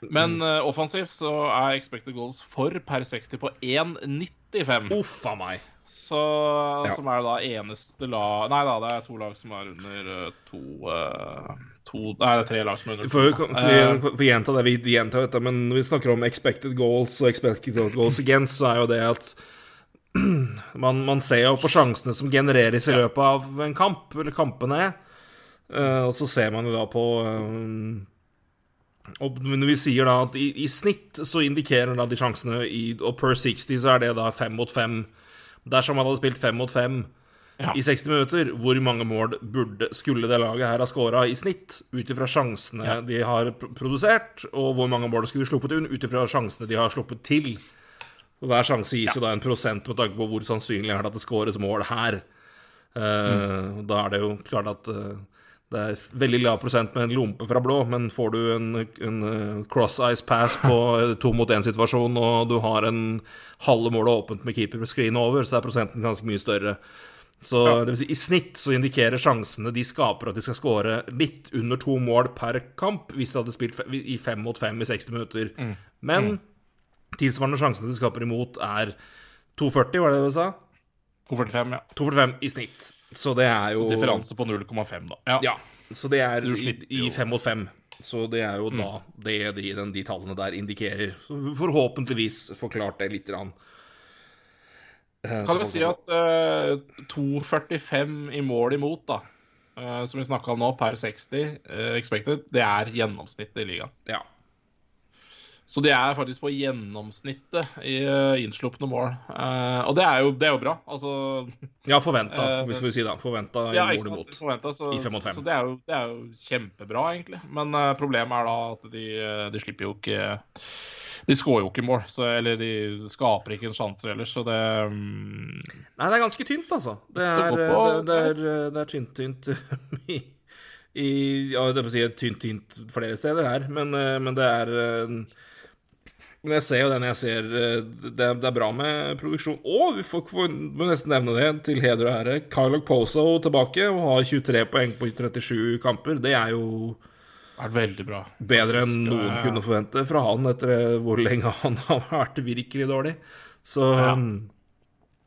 Men uh, offensivt så er expected goals for per 60 på 1,95. Uff a meg. Så, ja. Som er da eneste lag Nei da, det er to lag som er under uh, to, uh, to, Nei, det er tre lag som er under to. For, for, for gjenta det, vi gjentar dette, men når vi snakker om expected goals og expected goals against, så er jo det at man, man ser jo på sjansene som genereres i løpet av en kamp, eller kampene. Uh, og så ser man jo da på og når vi sier da at i, i, snitt så indikerer da de sjansene i, Og per 60 så er det da fem mot fem Dersom han hadde spilt fem mot fem ja. i 60 minutter, hvor mange mål burde, skulle det laget her ha scora i snitt? Ut ifra sjansene ja. de har produsert, og hvor mange mål skulle sluppet unn ut ifra sjansene de har sluppet til. Hver sjanse gis ja. jo da en prosent med tanke på hvor sannsynlig er det at det scores mål her. Uh, mm. Da er det jo klart at uh, det er veldig lav prosent med en lompe fra blå, men får du en, en eh, cross-ice pass på to mot én-situasjon, og du har en halve mål åpent med keeper med screen over, så er prosenten ganske mye større. Så ja. det vil si, I snitt så indikerer sjansene de skaper at de skal skåre litt under to mål per kamp hvis de hadde spilt i fem mot fem i 60 minutter. Mm. Men mm. tilsvarende sjansene de skaper imot, er 2,40, var det det du sa? 2,45, ja. 2,45 i snitt. Så det er jo Differanse på 0,5, da. Ja. ja. Så det er så i, i fem mot fem. Så det er jo mm. da det de, de, de, tallene der indikerer. Så forhåpentligvis forklart det lite grann. Eh, kan vi si at uh, eh, 2,45 i mål imot, da, uh, som vi snakka om nå, per 60 uh, expected, det er gjennomsnittet i ligaen. Ja. Så de er faktisk på gjennomsnittet i uh, innslupne mål. Uh, og det er, jo, det er, jo, bra. Altså Ja, forventa, uh, hvis vi sier det. Forventa ja, mål imot. Forventa, så, I fem mot fem. Så det er, jo, det er jo kjempebra, egentlig. Men uh, problemet er da at de, de slipper jo ikke de skårer jo ikke mål, så, eller de skaper ikke en sjanse ellers, så det um... Nei, det er ganske tynt, altså. Det er, det, det er, det er tynt, tynt i, i Ja, det må si tynt, tynt flere steder her, men, men det er men jeg ser jo den jeg ser eh, Det, det er bra med produksjon. Og vi får, får, må nesten nevne det, til heder og ære. Kyle Poso tilbake og har 23 poeng på 37 kamper. Det er jo er veldig bra. Bedre enn noen ja, ja. kunne forvente fra han etter hvor lenge han har vært virkelig dårlig. Så ja.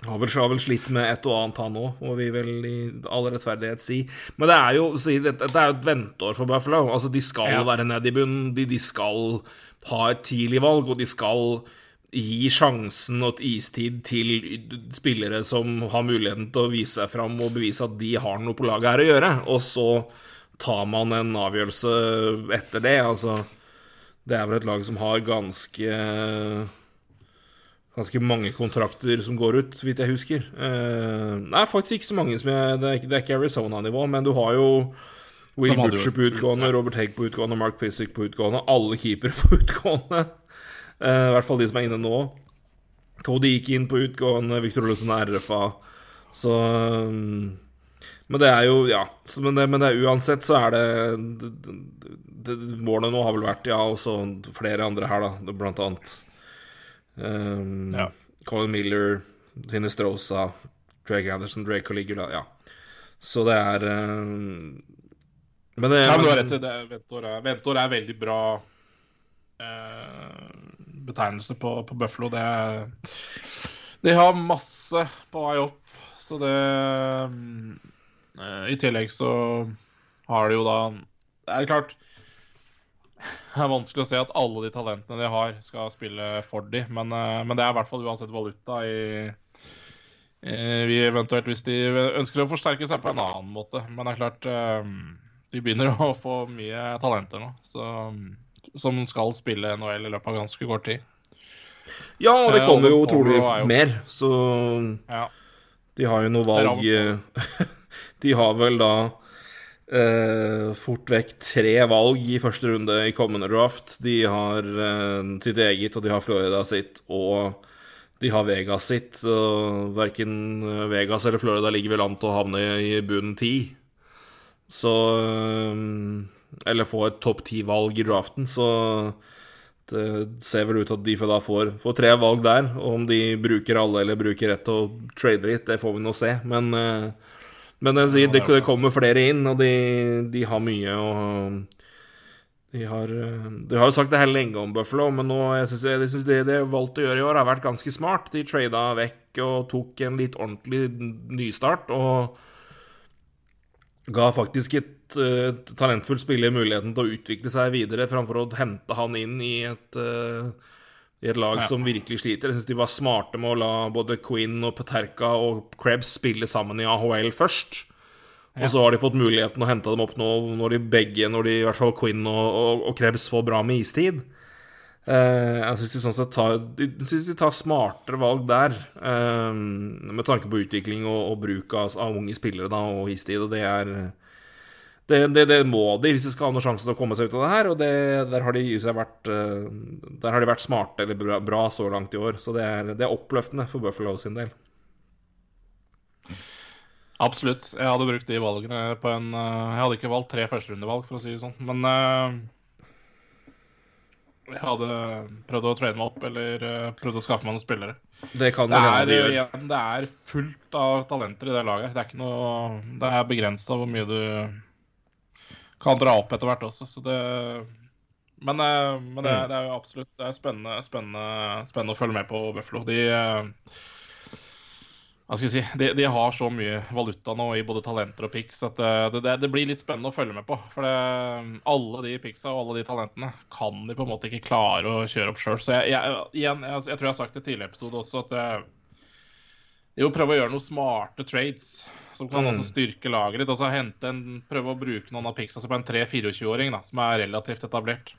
Har vel, har vel slitt med et og annet, han òg, må vi vel i all rettferdighet si. Men det er jo, si, det, det er jo et venteår for Buffalo. Altså, de skal Ja. være nede i bunnen. De, de skal ha et tidlig valg, og de skal gi sjansen og et istid til spillere som har muligheten til å vise seg fram og bevise at de har noe på laget her å gjøre. Og så tar man en avgjørelse etter det. Altså, det er vel et lag som har ganske Ganske mange kontrakter som går ut, så vidt jeg husker. det nei, faktisk ikke så mange som jeg Det er ikke, det er ikke Arizona-nivå, men du har jo Will Butcher på utgående, Robert Hegg på utgående, Mark Pissick på utgående. Alle keepere på utgående. Eh, I hvert fall de som er inne nå. Cody gikk inn på utgående, Victor Olsen er RFA. Så um, Men det er jo Ja. Men, det, men det er uansett så er det, det, det, det Målet nå har vel vært, ja, også flere andre her, da. Blant annet um, Ja. Colin Miller, Hinestrosa, Drake Anderson, Drake Caligula. Ja. Så det er um, Men det Ja, men rett i det. Ventor er, Ventor er veldig bra uh, betegnelse på, på Buffalo. Det er, de har masse på vei opp, så det um, I tillegg så har de jo da Det er klart det er vanskelig å se at alle de talentene de har, skal spille for de, men, eh, men det er i hvert fall uansett valuta i vi eventuelt hvis de ønsker å forsterke seg på en annen måte. Men det er klart eh, de begynner å få mye talenter nå, så, som skal spille NHL i løpet av ganske kort tid. Ja, og det Eh, kommer jo trolig er mer, så Ja. de har jo noe valg De har vel da eh, fort vekk tre valg i første runde i kommende draft. De har uh, sitt eget, og de har Florida sitt, og de har Vegas sitt. Og verken Vegas eller Florida ligger vel an til å havne i bunnen ti. Så eh, Eller få et topp ti-valg i draften, så det ser vel ut til at de da får, får tre valg der. Og om de bruker alle eller bruker ett og trader litt, det får vi nå se. Men, men sier, det, det kommer flere inn, og de, de har mye å de har, eh, de har jo sagt det hele lenge om Buffalo, men nå, jeg synes, jeg synes det de har valgt å gjøre i år, har vært ganske smart. De trada vekk og tok en litt ordentlig nystart. og ga faktisk et, et talentfullt spiller muligheten til å utvikle seg videre, framfor å hente han inn i et, eh, i et lag Ja. som virkelig sliter. Jeg syns de var smarte med å la både Quinn og Paterka og Krebs spille sammen i AHL først. Og så har de fått muligheten å hente dem opp nå når de begge, når de, i hvert fall Quinn og, og, og Krebs, får bra med istid. Eh, jeg syns de sånn sett tar, de, de tar smartere valg der, eh, med tanke på utvikling og, og bruk av, av unge spillere da, og istid. Og det er det, det, det må de hvis de skal ha noen sjanse til å komme seg ut av det her. Og det, der, har de, vært, eh, der har de vært smarte eller bra, bra så langt i år. Så det er, det er oppløftende for Buffalo sin del. Absolutt. Jeg hadde brukt de valgene på en eh, Jeg hadde ikke valgt tre førsterundevalg, for å si det sånn, men eh, jeg hadde prøvd å trade meg opp eller prøvd å skaffe meg noen spillere. Det kan Det er, igjen, det er fullt av talenter i det laget. Det er ikke noe Det er begrensa hvor mye du kan dra opp etter hvert også, så det Men, eh, men det, er, det er jo absolutt Det er spennende, spennende, spennende å følge med på Buffalo. De eh, si, de, de har så mye valuta nå i både talenter og pics at eh, det, det, det blir litt spennende å følge med på. For alle de picsa og alle de talentene kan de på en måte ikke klare å kjøre opp sjøl. Så jeg, jeg, igjen, jeg, jeg tror jeg har sagt det i tidligere episode også, at eh, må prøve å gjøre noen smarte trades som kan Mm. også styrke laget ditt. Altså hente en, Prøve å bruke noen av picksa på en 3-24-åring da, som er relativt etablert.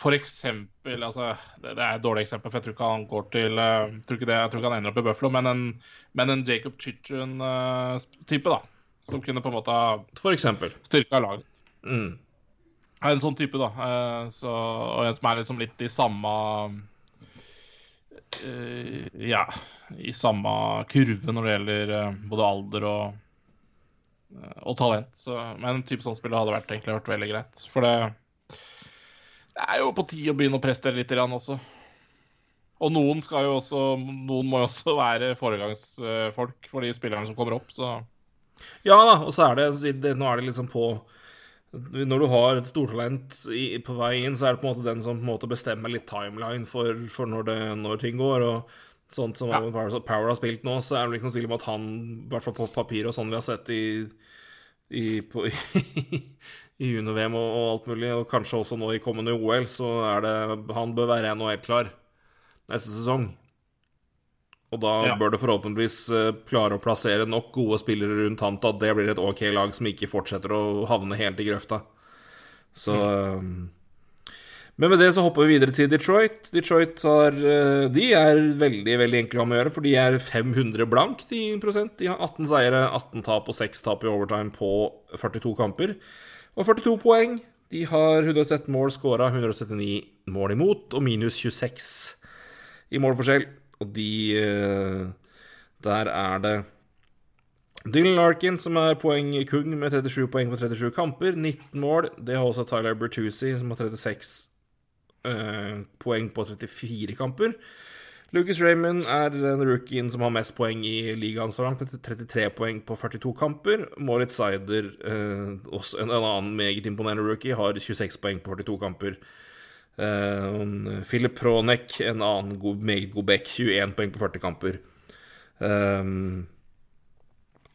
For eksempel altså, det, det er et dårlig eksempel, for jeg tror ikke han går til Jeg tror ikke det, Jeg tror ikke han ender opp i Buffalo, men en, men en Jacob Chichun-type, da. Som kunne på en måte For eksempel. styrka laget. Mm. En sånn type, da. eh, så, og en som er liksom litt i samme eh, Ja, i samme kurve når det gjelder eh, både alder og, eh, og talent. Så, men en type sånn spiller hadde vært, egentlig vært veldig greit. For det, det er jo på tide å begynne å prestere litt grann også. Og noen skal jo også Noen må jo også være foregangsfolk for de spillerne som kommer opp, så Ja da, og så er det Nå er det liksom på Når du har et stortalent på vei inn, så er det på en måte den som på en måte bestemmer litt timeline for, for når, det, når ting går. Og Sånt som Power, Power har spilt nå, så er det ikke noe tvil om at han, i hvert fall på papir og sånn vi har sett i, i, på, i junior-VM og, og, alt mulig, og kanskje også nå i kommende OL, så er det Han bør være NHL-klar neste sesong. Og da ja. bør du forhåpentligvis uh, klare å plassere nok gode spillere rundt han til at det blir et OK lag som ikke fortsetter å havne helt i grøfta. Så mm. um, men med det så hopper vi videre til Detroit. Detroit har, eh, de er veldig veldig enkle å gjøre, for de er 500 blank De, prosent. De har 18 seire, 18 tap og 6 tap i overtime på 42 kamper. Og 42 poeng. De har 113 mål skåra, 179 mål imot og minus 26 i målforskjell. Og de eh, Der er det Dylan Larkin, som er poengkung med 37 poeng på 37 kamper, 19 mål. Det har også Tyler Bertuzzi, som har 36 Eh, poeng på 34 kamper. Lucas Raymond er den rookien som har mest poeng i ligaen så langt, 33 poeng på 42 kamper. Moritz Seider, eh, også en, annen meget imponerende rookie, har 26 poeng på 42 kamper. Uh, Philip Pronek, en annen god, meget god back, 21 poeng på 40 kamper. Um,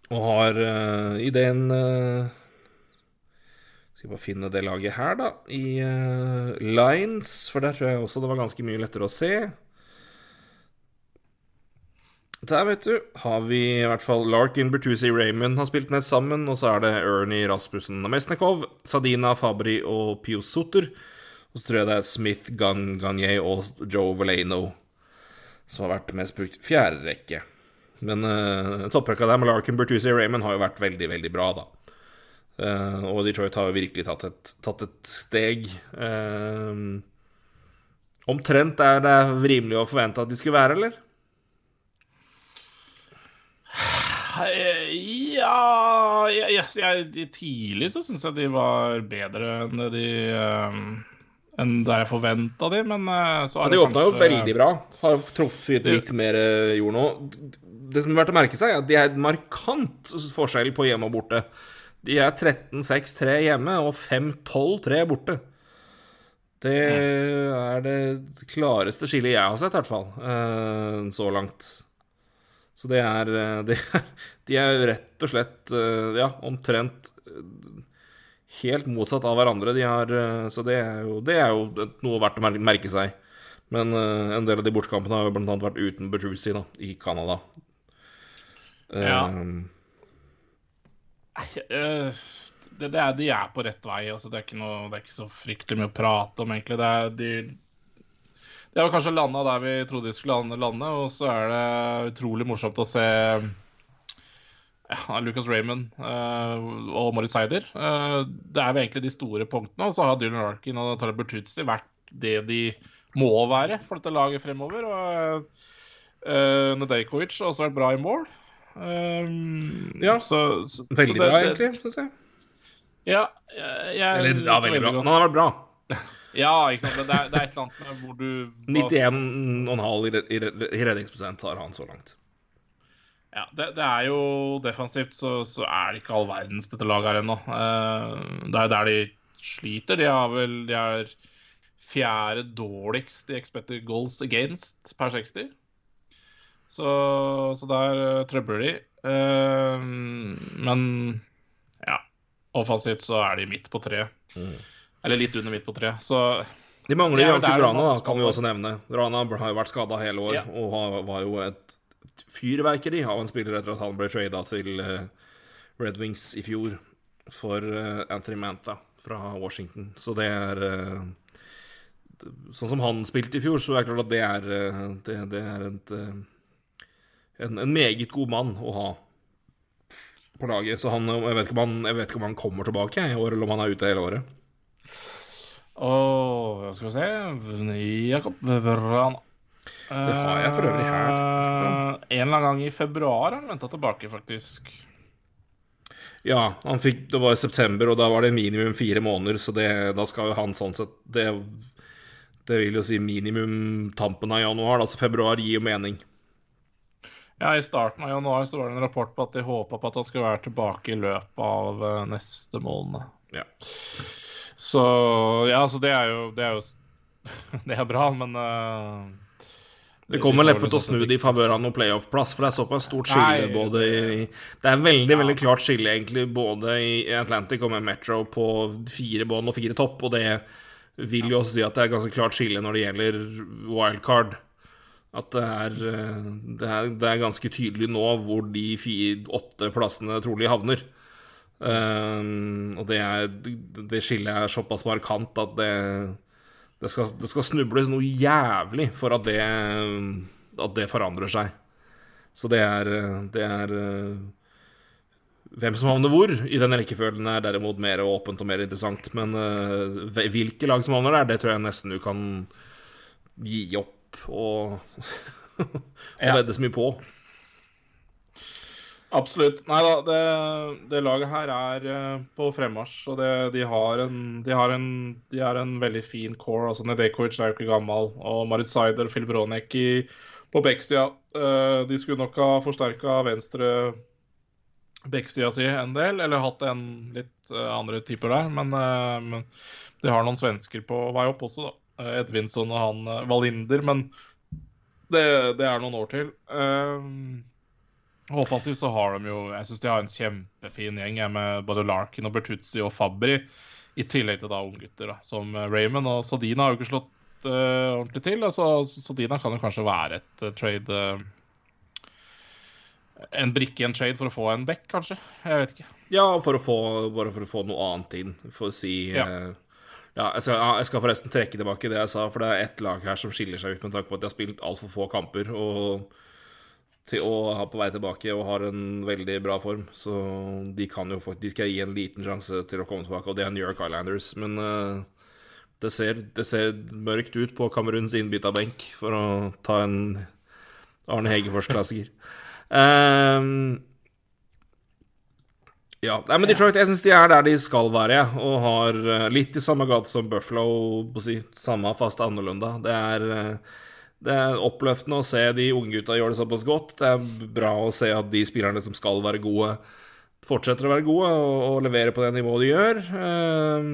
og har uh, i uh, skal bare finne det laget her, da, i uh, Lines, for der tror jeg også det var ganske mye lettere å se. Der, vet du, har vi i hvert fall Larkin, Bertuzzi, Raymond har spilt med sammen. Og så er det Ernie Rasmussen og Mesnikov, Sadina Fabri og Pius Sutter. Og så tror jeg det er Smith, Gun, Gagne og Joe Valeno som har vært mest brukt. Fjerde rekke. Men uh, topprekka der med Larkin, Bertuzzi og Raymond har jo vært veldig, veldig bra, da. Uh, og Detroit har jo virkelig tatt et, tatt et steg. Uh, omtrent er det rimelig å forvente at de skulle være, eller? Ja jeg, jeg, Tidlig så syns jeg de var bedre enn det de um, enn der jeg forventa de, men så har ja, De åpna kanskje... jo veldig bra. Har truffet litt mer jord nå. Det som er verdt å merke seg, er at de er markant forskjell på hjemme og borte. De er 13-6-3 hjemme og 5-12-3 borte. Det er det klareste skillet jeg har sett, i hvert fall, eh, så langt. Så det er, eh, er De er rett og slett eh, ja, omtrent helt motsatt av hverandre. De har, så det er, jo, det er, jo, noe verdt å merke seg. Men en del av de bortekampene har jo annet vært uten Bertrusi i Canada. Ja. Eh, det, det er, de er på rett vei. Altså, det, er ikke noe, det er ikke så fryktelig mye å prate om, egentlig. Det er, de, de har kanskje landa der vi trodde de skulle lande, og så er det utrolig morsomt å se ja, Lucas Raymond uh, og Moritz Seider. Uh, det er jo egentlig de store punktene. Og så har Dylan Larkin og Tara Bertuzzi vært det de må være for dette laget fremover. Og uh, Nedejkovic har også vært bra i mål. Um, ja, så, så, veldig så det, bra, egentlig, syns jeg. Ja, jeg, jeg Eller ja, veldig bra. Han har vært bra. ja, ikke sant. Det er, det er et eller annet med hvor du 91,5 i, i, i redningsprosent har han så langt. Ja, det, det, er jo defensivt, så, så, er det ikke all verdens dette laget her ennå. Uh, det er der de sliter. De har vel De er fjerde dårligst i expected goals against per 60. Så, så der uh, trøbler de. Uh, men ja, offensivt så er de midt på tre. Mm. Eller litt under midt på tre. Så De mangler jo Janki Brana da, kan vi også nevne. Brana har jo vært skada hele år ja. og har, var jo et fyrverkeri av en spiller etter at han ble trada til uh, Red Wings i fjor for uh, Anthony Manta fra Washington. Så det er uh, Sånn som han spilte i fjor, så er det klart at det er, det, det er et en, en, meget god mann å ha på laget. Så han, jeg, vet han, jeg vet ikke om han kommer tilbake i år, eller om han er ute hele året. Og skal vi se Jakob Vrana. Det har jeg for øvrig her. Eh, en eller annen gang i februar han venta tilbake, faktisk. Ja, han fikk, det var i september, og da var det minimum fire måneder, så det, da skal jo han sånn sett det, det vil jo si minimum tampen av januar, altså februar gir jo mening. Ja, I starten av januar så var det en rapport på at de håpa på at han skulle være tilbake i løpet av uh, neste måned. Ja. Så ja, så det er jo Det er, jo, det er bra, men uh, Det kommer neppe til å snu de det i ikke- favør av noe playoff-plass, for det er såpass stort skille både i Det er veldig, veldig klart skille, egentlig, både i Atlantic og med Metro på fire bånd og fire topp, og det vil jo også si at det er ganske klart skille når det gjelder wildcard. At det er, eh, det er, det er ganske tydelig nå hvor de fire, åtte plassene trolig havner. Um, og det, er, det skillet er såpass markant at det, det, skal, det skal snubles noe jævlig for at det, at det forandrer seg. Så det er, det er eh, Hvem som havner hvor i den rekkefølgen, er derimot mer åpent og mer interessant. Men eh, hvilke lag som havner der, det tror jeg nesten du kan gi opp og, og Ja. vedde så mye på. Absolutt. Nei da, det, det laget her er eh, på fremmarsj. Og det, de, har en, de, har en, de har en veldig fin core. altså Nedekovic er jo ikke gammel. Og Marit Seider og Phil Bronek i, på backsida. eh, de skulle nok ha forsterka venstre backsida si en del, eller hatt en litt eh, andre typer der. Men, men de har noen svensker på vei opp også, da. Edvinsson og han Valinder. Men det, det er noen år til. Uh, Offensivt så har de jo Jeg syns de har en kjempefin gjeng med både Larkin og Bertuzzi og Fabri. I tillegg til da unggutter som eh, Raymond. Og Sadina har jo ikke slått uh, ordentlig til. Altså, Sadina kan jo kanskje være et uh, trade uh, En brikke i en trade for å få en back, kanskje. Jeg vet ikke. Ja, for få, bare for å få noe annet inn. For å si Ja. ja, jeg skal, jeg skal forresten trekke tilbake det jeg sa, for det er ett lag her som skiller seg ut med tanke på at de har spilt altfor få kamper og til å ha på vei tilbake og har en veldig bra form. Så de kan jo faktisk de skal gi en liten sjanse til å komme tilbake, og det er New York Islanders. Men uh, det, ser, det ser mørkt ut på Kameruns innbytta benk, for å ta en Arne Hegefors-klassiker. Um, ja, nei, men Detroit, jeg syns de er der de skal være, og har eh, litt i samme gate som Buffalo, på å si, samme fast annerledes. Det er, eh, det er oppløftende å se de unge gutta gjøre det såpass godt. Det er bra å se at de spillerne som skal være gode, fortsetter å være gode og, og levere på det nivået de gjør. Ehm,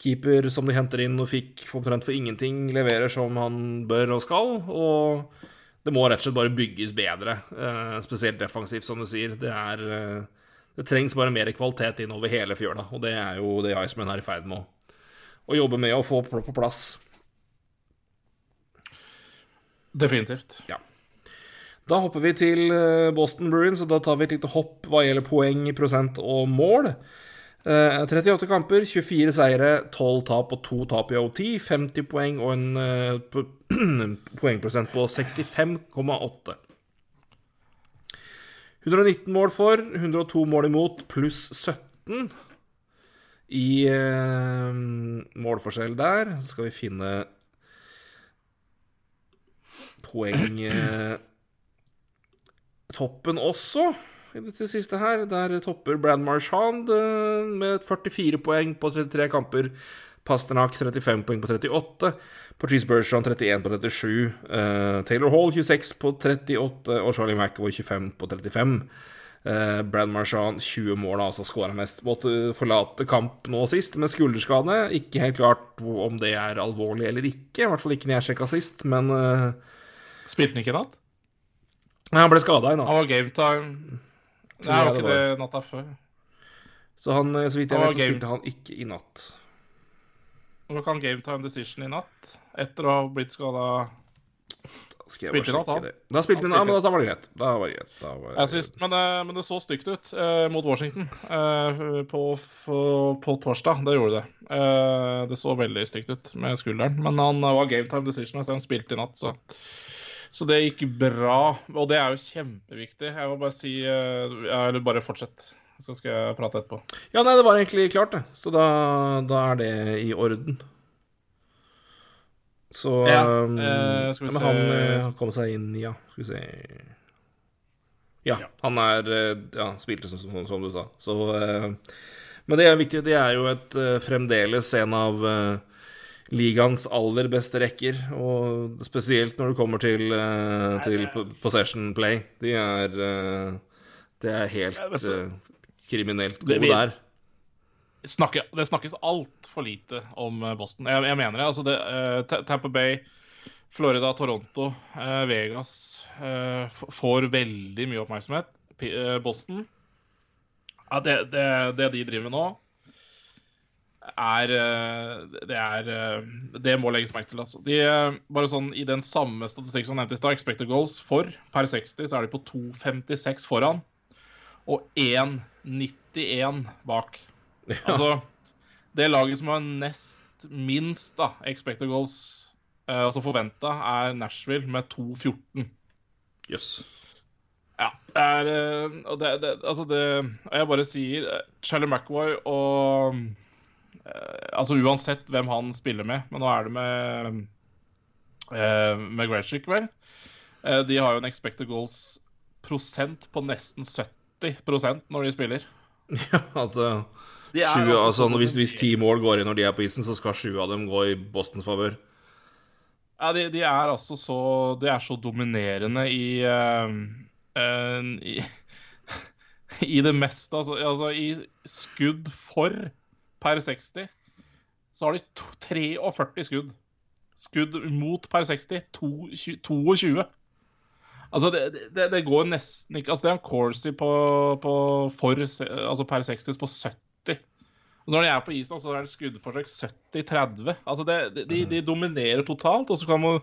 keeper som de henter inn og fikk omtrent for ingenting, leverer som han bør og skal. Og det må rett og slett bare bygges bedre, uh, spesielt defensivt, som du sier. Det er uh, Det trengs bare mer kvalitet innover hele fjøla, og det er jo det Iceman er i ferd med å, å jobbe med å få på plass. Definitivt. Da hopper vi til eh, Boston Bruins, og da tar vi et lite hopp hva gjelder poeng, prosent og mål. Eh, 38 kamper, 24 seire, 12 tap og 2 tap i OT. 50 poeng og en eh, poengprosent på 65,8. 119 mål for, 102 mål imot, pluss 17 i eh, målforskjell der. Så skal vi finne poeng eh, også i det siste her. Der topper Brad Marchand eh, med 44 poeng på 33 kamper. Pasternak 35 poeng på 38. Patrice Bergeron 31 på 37. eh, Taylor Hall 26 på 38. Og Charlie McAvoy 25 på 35. Eh, Brad Marchand 20 mål, altså skåra mest. Måtte forlate kamp nå sist med skulderskade. Ikke helt klart om det er alvorlig eller ikke. I hvert fall ikke når jeg sjekka sist, men eh, Spilte han ikke i natt? Nei, han ble skada i natt. Han var gametime Time. Nei, det var det ikke det natta før? Så han, eh, så vidt jeg vet, så game. spilte han ikke i natt. Hva kan game gametime decision i natt? Etter å ha blitt skada Spilte i natt, han? det. Da spilte Han ja, men da var det greit. Da var det greit. Var det, Jeg synes, men, det, men det så stygt ut eh, mot Washington eh, på, på, på torsdag. Det gjorde det. Eh, det så veldig stygt ut med skulderen. Men han var game time decision, så han spilte i natt, så Så det gikk bra. Og det er jo kjempeviktig. Jeg må bare si eh, Eller bare fortsett, så skal jeg prate etterpå. Ja, nei, det var egentlig klart, det. Så da, da er det i orden. Så Ja, um, eh, skal vi men se- han, eh, han kom seg inn, ja. Skal vi se Ja, Ja. han er eh, Ja, spilte som, som, som du sa. Så eh, Men det er viktig. Det er jo et fremdeles en av eh, ligaens aller beste rekker, og spesielt når det kommer til, eh, til possession play. De er eh, Det er helt eh, kriminelt Det gode der. Snakke, det snakkes altfor lite om Boston. Jeg, jeg mener det. Altså det uh, Ta- Tampa Bay Florida, Toronto, Vegas får veldig mye oppmerksomhet. Boston ja, det, det, det de driver med nå, er eh, Det er eh, Det må legges merke til, altså. De, eh, bare sånn i den samme statistikken som nevnte i stad, expected goals for per 60, så er de på 2,56 foran og 1,91 bak. Altså Det laget som har nest minst da, expected goals, uh, altså forventa, er Nashville med 2,14. Jøss. Ja, det er uh, det, det Altså, det Jeg bare sier Charlie McAvoy og Altså uansett hvem han spiller med, men nå er det med uh, med Gretschik, vel. Eh, de har jo en expected goals prosent på nesten 70% når de spiller. Ja, altså De Sju, altså altså, så hvis, hvis ti mål går inn når de er på isen, så skal sju av dem gå i Bostons favør. Ja, de, de er altså så De er så dominerende i uh, uh, i, I det meste, altså, altså i skudd for per 60, så har de to, 43 skudd. Skudd mot per 60, to, 22. Altså, det, det, det går nesten ikke Altså, det er en Corsi på, på for, altså per 60 på 70. Og når de er på isen, så er det skuddforsøk 70-30. Altså, det, de, de, dominerer totalt. Og så kan man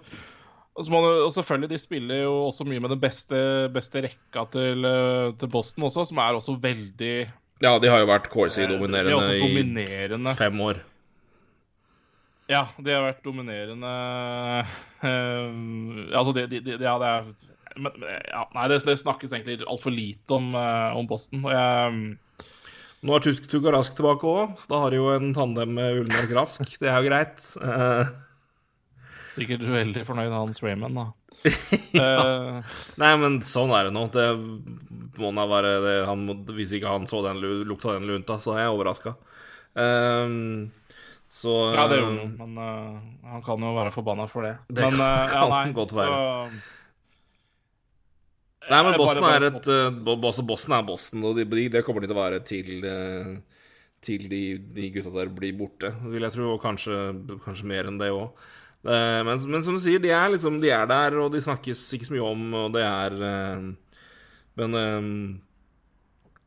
må, og selvfølgelig, de spiller jo også mye med den beste, beste rekka til, eh, til Boston også, som er også veldig Ja, de har jo vært er Corsi-dominerende i fem år. Ja, de har vært dominerende uh, Altså, de, de, de, ja, det er men, ja, Nei, det, det snakkes egentlig altfor lite om, uh, om Boston. Jeg Nå er Tusk- Tuka Rask tilbake òg, så da har de jo en tandem med Ullmark Rask. Det er jo greit. Uh. sikkert veldig fornøyd med Hans Raymond, da. Eh, nei, men sånn er det nå. Det må da være det han, Hvis ikke han så den lukta den lunta, så er jeg overraska. så ja, det gjorde eh, han, men uh, han kan jo være forbanna for det. Det men, eh, kan nei, godt så- Nei, men Boston er et uh, Boston, er Boston, og det de, kommer de til å være til Til de, de gutta der blir borte, vil jeg tro, og kanskje, kanskje mer enn det òg. Men, men som du sier, de er liksom De er der, og de snakkes ikke så mye om, og det er eh, Men eh,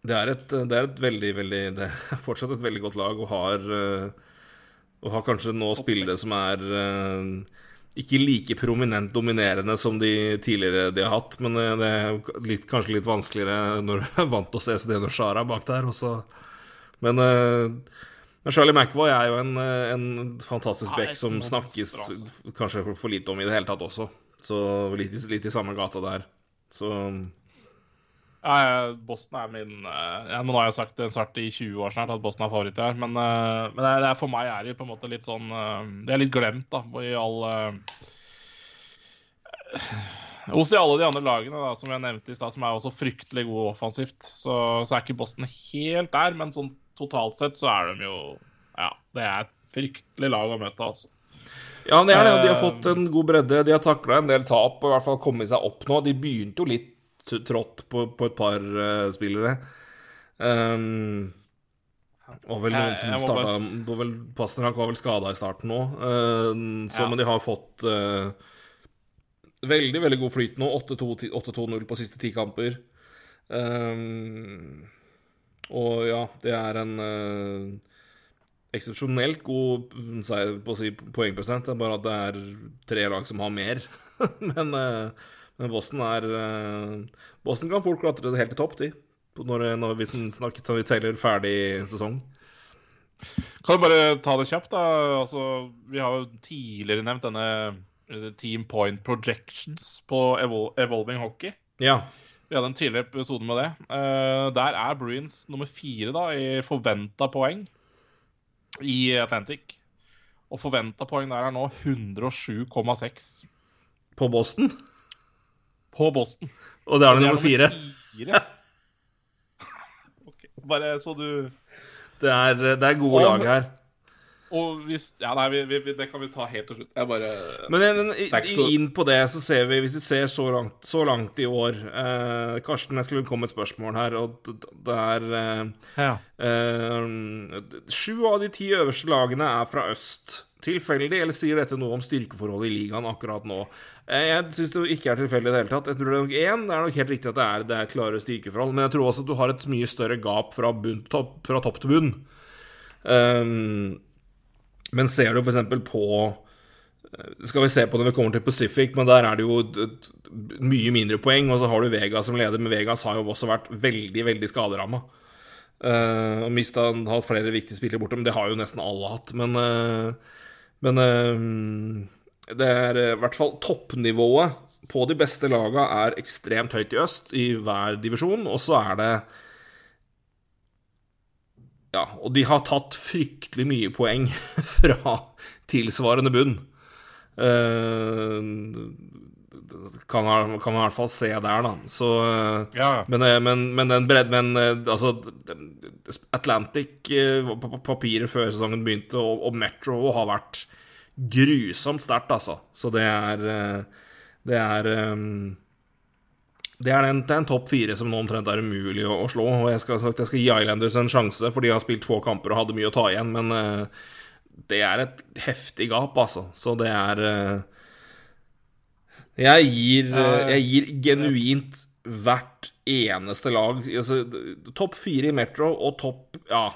det er, et, det er et veldig, veldig Det er fortsatt et veldig godt lag, og har eh, Og har kanskje nå spillere som er eh, ikke like prominent dominerende som de tidligere de har hatt, men eh, det er litt, kanskje litt vanskeligere når du er vant til å se Sedeno Shara bak der. Også. Men, eh, men Charlie McVoy er jo en, eh, en fantastisk back som snakkes altså. kanskje for, for lite om i det hele tatt også. Så litt, litt i samme gata der. Så Ja, Boston er min eh, ja, Nå har jeg sagt det snart i 20 år snart at Boston er favoritt her, men, eh, men det er, for meg er det på en måte litt sånn Det er litt glemt, da, i all Hos de alle de andre lagene da, som jeg nevnte i stad, som er også fryktelig gode offensivt, så, så er ikke Boston helt der, men sånn totalt sett så er de jo Ja, det er et fryktelig lag å møte, altså. Ja, det er det. De har Eh, fått en god bredde. De har takla en del tap og i hvert fall kommet seg opp nå. De begynte jo litt trått på, på et par uh, spillere. Um, og vel noen som starta bare- Pasternak var vel skada i starten nå, eh, så, Ja. men de har fått uh, veldig, veldig god flyt nå. 8-2 8-2-0 på siste ti kamper. Um, og ja, det er en eh, eksepsjonelt god si poengprosent. Det er bare at det er tre lag som har mer. men, eh, men Boston er eh, Boston kan fort klatre det helt til topp, de. Når, når vi snakker når vi teller ferdig sesong. Kan du bare ta det kjapt, da? Altså, vi har jo tidligere nevnt denne Team Point Projections på Evol Evolving Hockey. Ja. Vi hadde en tidligere episode med det. Uh, der er Bruins nummer fire da, i forventa poeng i Atlantic. Og forventa poeng der er nå 107,6 På Boston. på Boston. Og det er det nummer fire. fire. Ok, Bare så du Det er, det er gode Og- lag her. Og hvis Ja, nei, vi, vi, det kan vi ta helt til slutt. Jeg bare Men, men så- inn på det så ser vi, hvis vi ser så langt, så langt i år eh, Karsten, jeg skulle komme et spørsmål her, og det er eh, Ja. eh, Sju av de ti øverste lagene er fra øst. tilfeldig, eller sier dette noe om styrkeforholdet i ligaen akkurat nå? Eh, Jeg syns det ikke er tilfeldig i det hele tatt. Jeg tror det er nok én, det er nok helt riktig at det er, det er klare styrkeforhold, men jeg tror også at du har et mye større gap fra, bunn, topp, fra topp til bunn. Um, men ser du f.eks. på eh, skal vi se på når vi kommer til Pacific, men der er det jo mye mindre poeng. Og så har du Vegas som leder, men Vegas har jo også vært veldig, veldig skaderamma. Uh, og mista hatt flere viktige spillere borte, men det har jo nesten alle hatt. Men, eh, men eh, det er eh, i hvert fall toppnivået på de beste laga er ekstremt høyt i øst i hver divisjon, og så er det Ja, og de har tatt fryktelig mye poeng fra tilsvarende bunn. Eh, kan, man- kan man i hvert fall se der, da. Så eh, Ja. men, eh, men, men den bredden Men altså Atlantic på papiret før sesongen begynte, og, og Metro har vært grusomt sterkt, altså. Så det er Det er eh, det er, en, det er en topp fire som nå omtrent er umulig å, å slå. Og jeg skal, jeg skal gi Islanders en sjanse, for de har spilt få kamper og hadde mye å ta igjen. Men uh, det er et heftig gap, altså. Så det er uh, jeg gir, uh, jeg gir genuint hvert eneste lag altså, Topp fire i Metro og topp Ja.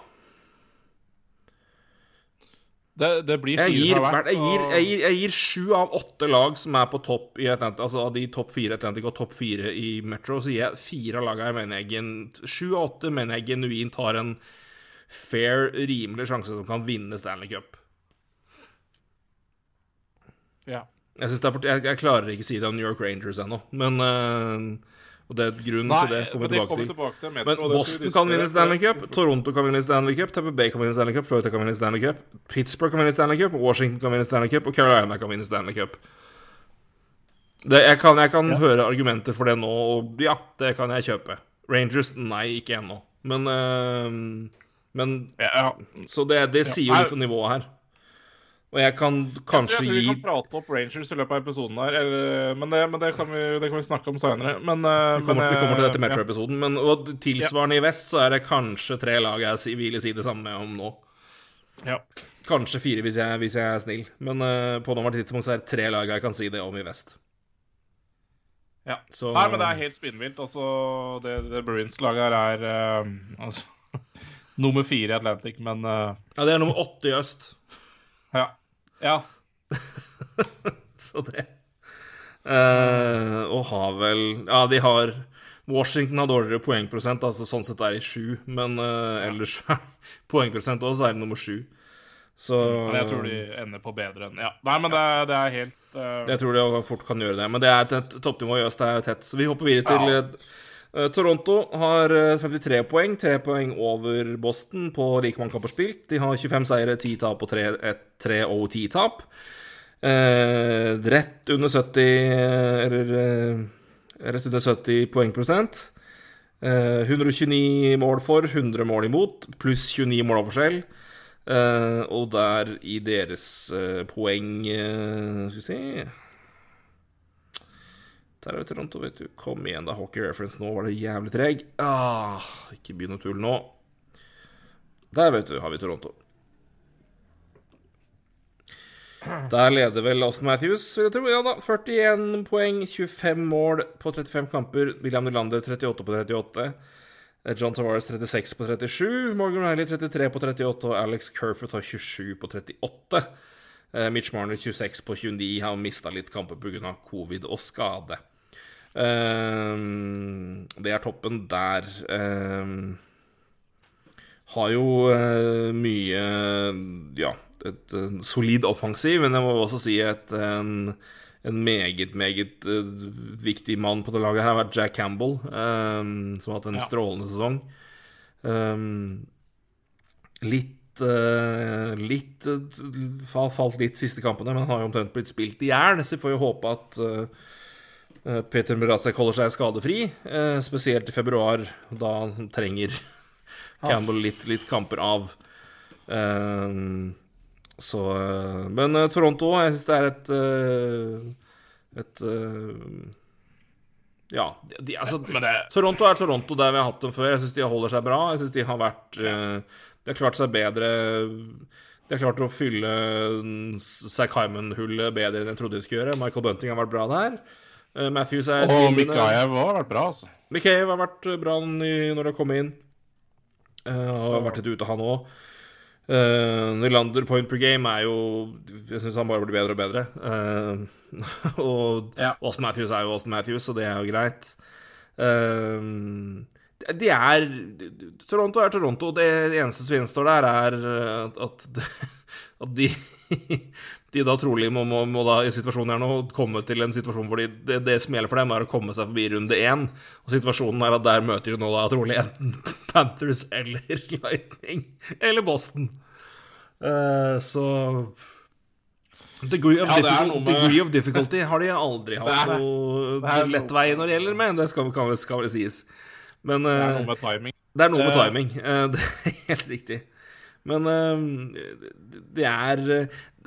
Det, det blir Jeg fire gir, fra hvert, hvert. jeg, gir, jeg, gir, jeg gir sju av åtte lag som er på topp i Atlantic, altså av de topp fire i Atlantic og topp fire i Metro, så gir jeg fire av lagene jeg mener jeg gen, Sju av åtte mener jeg genuint har en fair, rimelig sjanse som kan vinne Stanley Cup. Ja. Jeg, det for, jeg, jeg klarer ikke å si det om New York Rangers ennå, men øh, Og det er grunnen Nei, til det kommer vi tilbake kommer tilbake til Metro, Men Boston kan vinne. Stanley Cup, Toronto kan vinne Stanley Cup, Tampa Bay kan vinne Stanley Cup, Florida kan vinne Stanley Cup, Pittsburgh kan vinne Stanley Cup, Washington kan vinne Stanley Cup, og Carolina kan vinne Stanley Cup. Det, jeg kan, jeg kan høre argumenter for det nå, og ja, det kan jeg kjøpe. Rangers, nei, ikke ennå. Men, øh, men Ja, ja. Så det, det sier jo litt om nivået her. Og jeg kan kanskje jeg tror vi kan prate opp Rangers i løpet av episoden her, eller, men, det, men det, kan vi, det kan vi snakke om seinere. Men, eh, Vi kommer, men, vi kommer til dette eh, Metro-episoden, men og tilsvarende i vest så er det kanskje tre lag jeg vil si det samme om nå. Ja. ja. Kanskje fire hvis jeg, hvis jeg er snill, men uh, på nåværende tidspunkt så er det tre lag jeg kan si det om i vest. Ja. Så Nei, men det er helt spinnvilt. Altså, det, det Bruins-laget her er uh, altså, nummer fire i Atlantic, men uh, Ja, det er nummer åtte i øst, ja. Ja. så det eh, Og har vel Ja, de har Washington har dårligere poengprosent, altså sånn sett er de sju, men eh, ellers er poengprosent også, så er de nummer sju. Så jeg tror de ender på bedre enn Ja. Nei, men det, er- det er helt uh... Jeg tror de fort kan gjøre det, men det er et, toppnivå i øst er tett. Så vi hopper videre til Ja. Eh, Toronto har eh, 53 poeng, 3 poeng over Boston på like mange kamper spilt. De har 25 seire, 10 tap og 3, et- 3 og 10 tap. Eh, rett under 70 eh, Eller eh, rett under 70 poengprosent. Eh, 129 mål for, 100 mål imot, pluss 29 målforskjell. Eh, og der i deres eh, poeng eh, Skal vi se Der er jo Toronto, vet du. Kom igjen, da. Hockey reference nå var det jævlig treg. Ah, ikke begynn å tulle nå. Der, vet du, har vi Toronto. Der leder vel Austin Matthews, vil jeg tro. Ja da, 41 poeng, 25 mål på 35 kamper. William Nylander 38 på 38. Eh, John Tavares 36 på 37. Morgan Riley 33 på 38. Og Alex Kerfoot har 27 på 38. Eh, Mitch Marner 26 på 29. Har mista litt kamper pga. covid og skade. Eh, det er toppen der. Eh, har jo mye Ja, et solid offensiv, men jeg må også si et en, en meget, meget viktig mann på det laget her har vært Jack Campbell, som har hatt en strålende sesong. Litt Litt uh, Falt litt siste kampene, men han har jo omtrent blitt spilt i hjel, så vi får jo håpe at eh, eh, Peter Mrazek holder seg skadefri, eh, spesielt i februar, da han trenger Campbell litt, litt kamper av. Så eh, Men eh, Toronto, jeg syns det er et eh, Et eh, Ja, de, altså det Toronto er Toronto der vi har hatt dem før. Jeg syns de holder seg bra. Jeg syns de har vært eh, De har klart seg bedre De har klart å fylle Zack Hyman-hullet bedre enn jeg trodde de skulle gjøre. Michael Bunting har vært bra der. Uh, Matthews er Og Mikhaev har vært bra, altså. Mikhaev har vært bra når det har kommet inn. Uh, har vært litt ute, han òg. Uh, Nylander point per game er jo Jeg syns han bare blir bedre og bedre. Uh, og Ja. Austin Matthews er jo Austin Matthews, så det er jo greit. Uh, de er Toronto er Toronto. Det eneste som gjenstår der, er uh, at, at de de da trolig må, må, må da i situasjonen her nå komme til en situasjon hvor de, det, det som gjelder for dem, er å komme seg forbi runde én. Og situasjonen er at der møter de nå da trolig enten Panthers eller Lightning eller Boston. Uh, så Degree of, Ja, det difficult, noe med- degree of difficulty har de aldri hatt noe lett vei når det gjelder med. Det skal, kan, skal vel sies. Men Det er eh, noe med timing. det er noe med Eh, timing. eh, Det er helt riktig. Men det er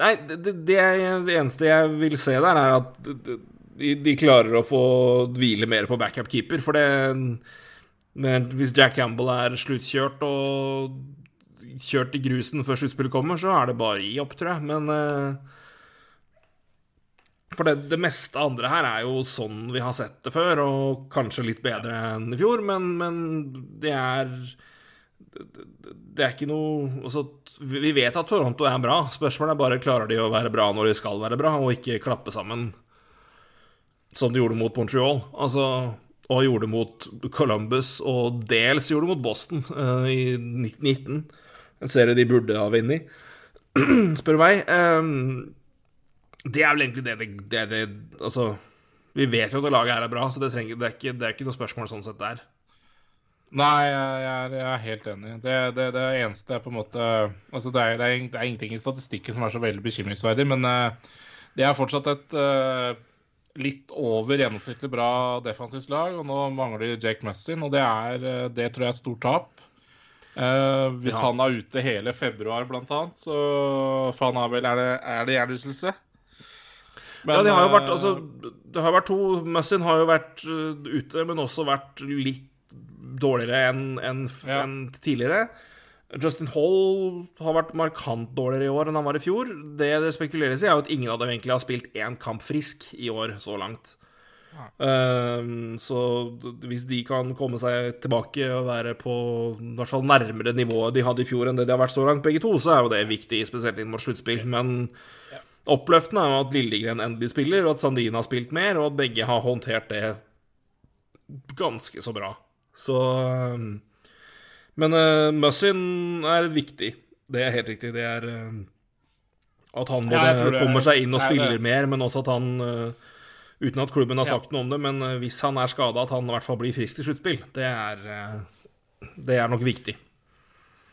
Nei, det, det, det eneste jeg vil se der, er at de, de klarer å få hvile mer på backup keeper. For det men Hvis Jack Campbell er sluttkjørt og kjørt i grusen før sluttspillet kommer, så er det bare å gi opp, tror jeg. Men eh, For det, det meste andre her er jo sånn vi har sett det før, og kanskje litt bedre enn i fjor, men, men det er det, det er ikke noe altså, Vi vet at Toronto er bra. Spørsmålet er bare klarer de å være bra når de skal være bra, og ikke klappe sammen som de gjorde mot Montreal. Altså, og gjorde mot Columbus, og dels gjorde mot Boston uh, i 1919. En serie de burde ha vunnet, spør meg. Um, det er vel egentlig det det, det, det Altså, vi vet jo at det laget her er bra, så det, trenger, det, er ikke, det er ikke noe spørsmål sånn sett der. Nei, jeg, er, jeg er helt enig. Det, det, det eneste er på en måte Altså, det er, det, er, ingenting i statistikken som er så veldig bekymringsverdig, men uh, det er fortsatt et uh, litt over gjennomsnittlig bra defensivt lag, og nå mangler de Jake Mussin, og det, er, uh, det tror jeg er et stort tap. Uh, hvis Ja. han er ute hele februar, blant annet, så For han har vel Er det, er det hjernerystelse? Ja, de har jo vært eh, Altså, det har vært to Mussin har jo vært uh, ute, men også vært litt dårligere enn en, Ja. en tidligere. Justin Hall har vært markant dårligere i år enn han var i fjor. Det det spekuleres i, er jo at ingen av dem egentlig har spilt én kamp frisk i år så langt. Um, så hvis de kan komme seg tilbake og være på i hvert fall nærmere nivået de hadde i fjor enn det de har vært så langt, begge to, så er jo det viktig, spesielt inn mot sluttspill. Men oppløftende er jo at Lillegren endelig spiller, og at Sandin har spilt mer, og at begge har håndtert det ganske så bra. Så um, Men uh, Mussin er viktig. Det er helt riktig. Det er uh, at han både Ja, jeg kommer seg inn og spiller det- mer, men også at han uh, Uten at klubben har Ja. sagt noe om det, men uh, hvis han er skada, at han i hvert fall blir frisk til sluttspill. Det er uh, Det er nok viktig.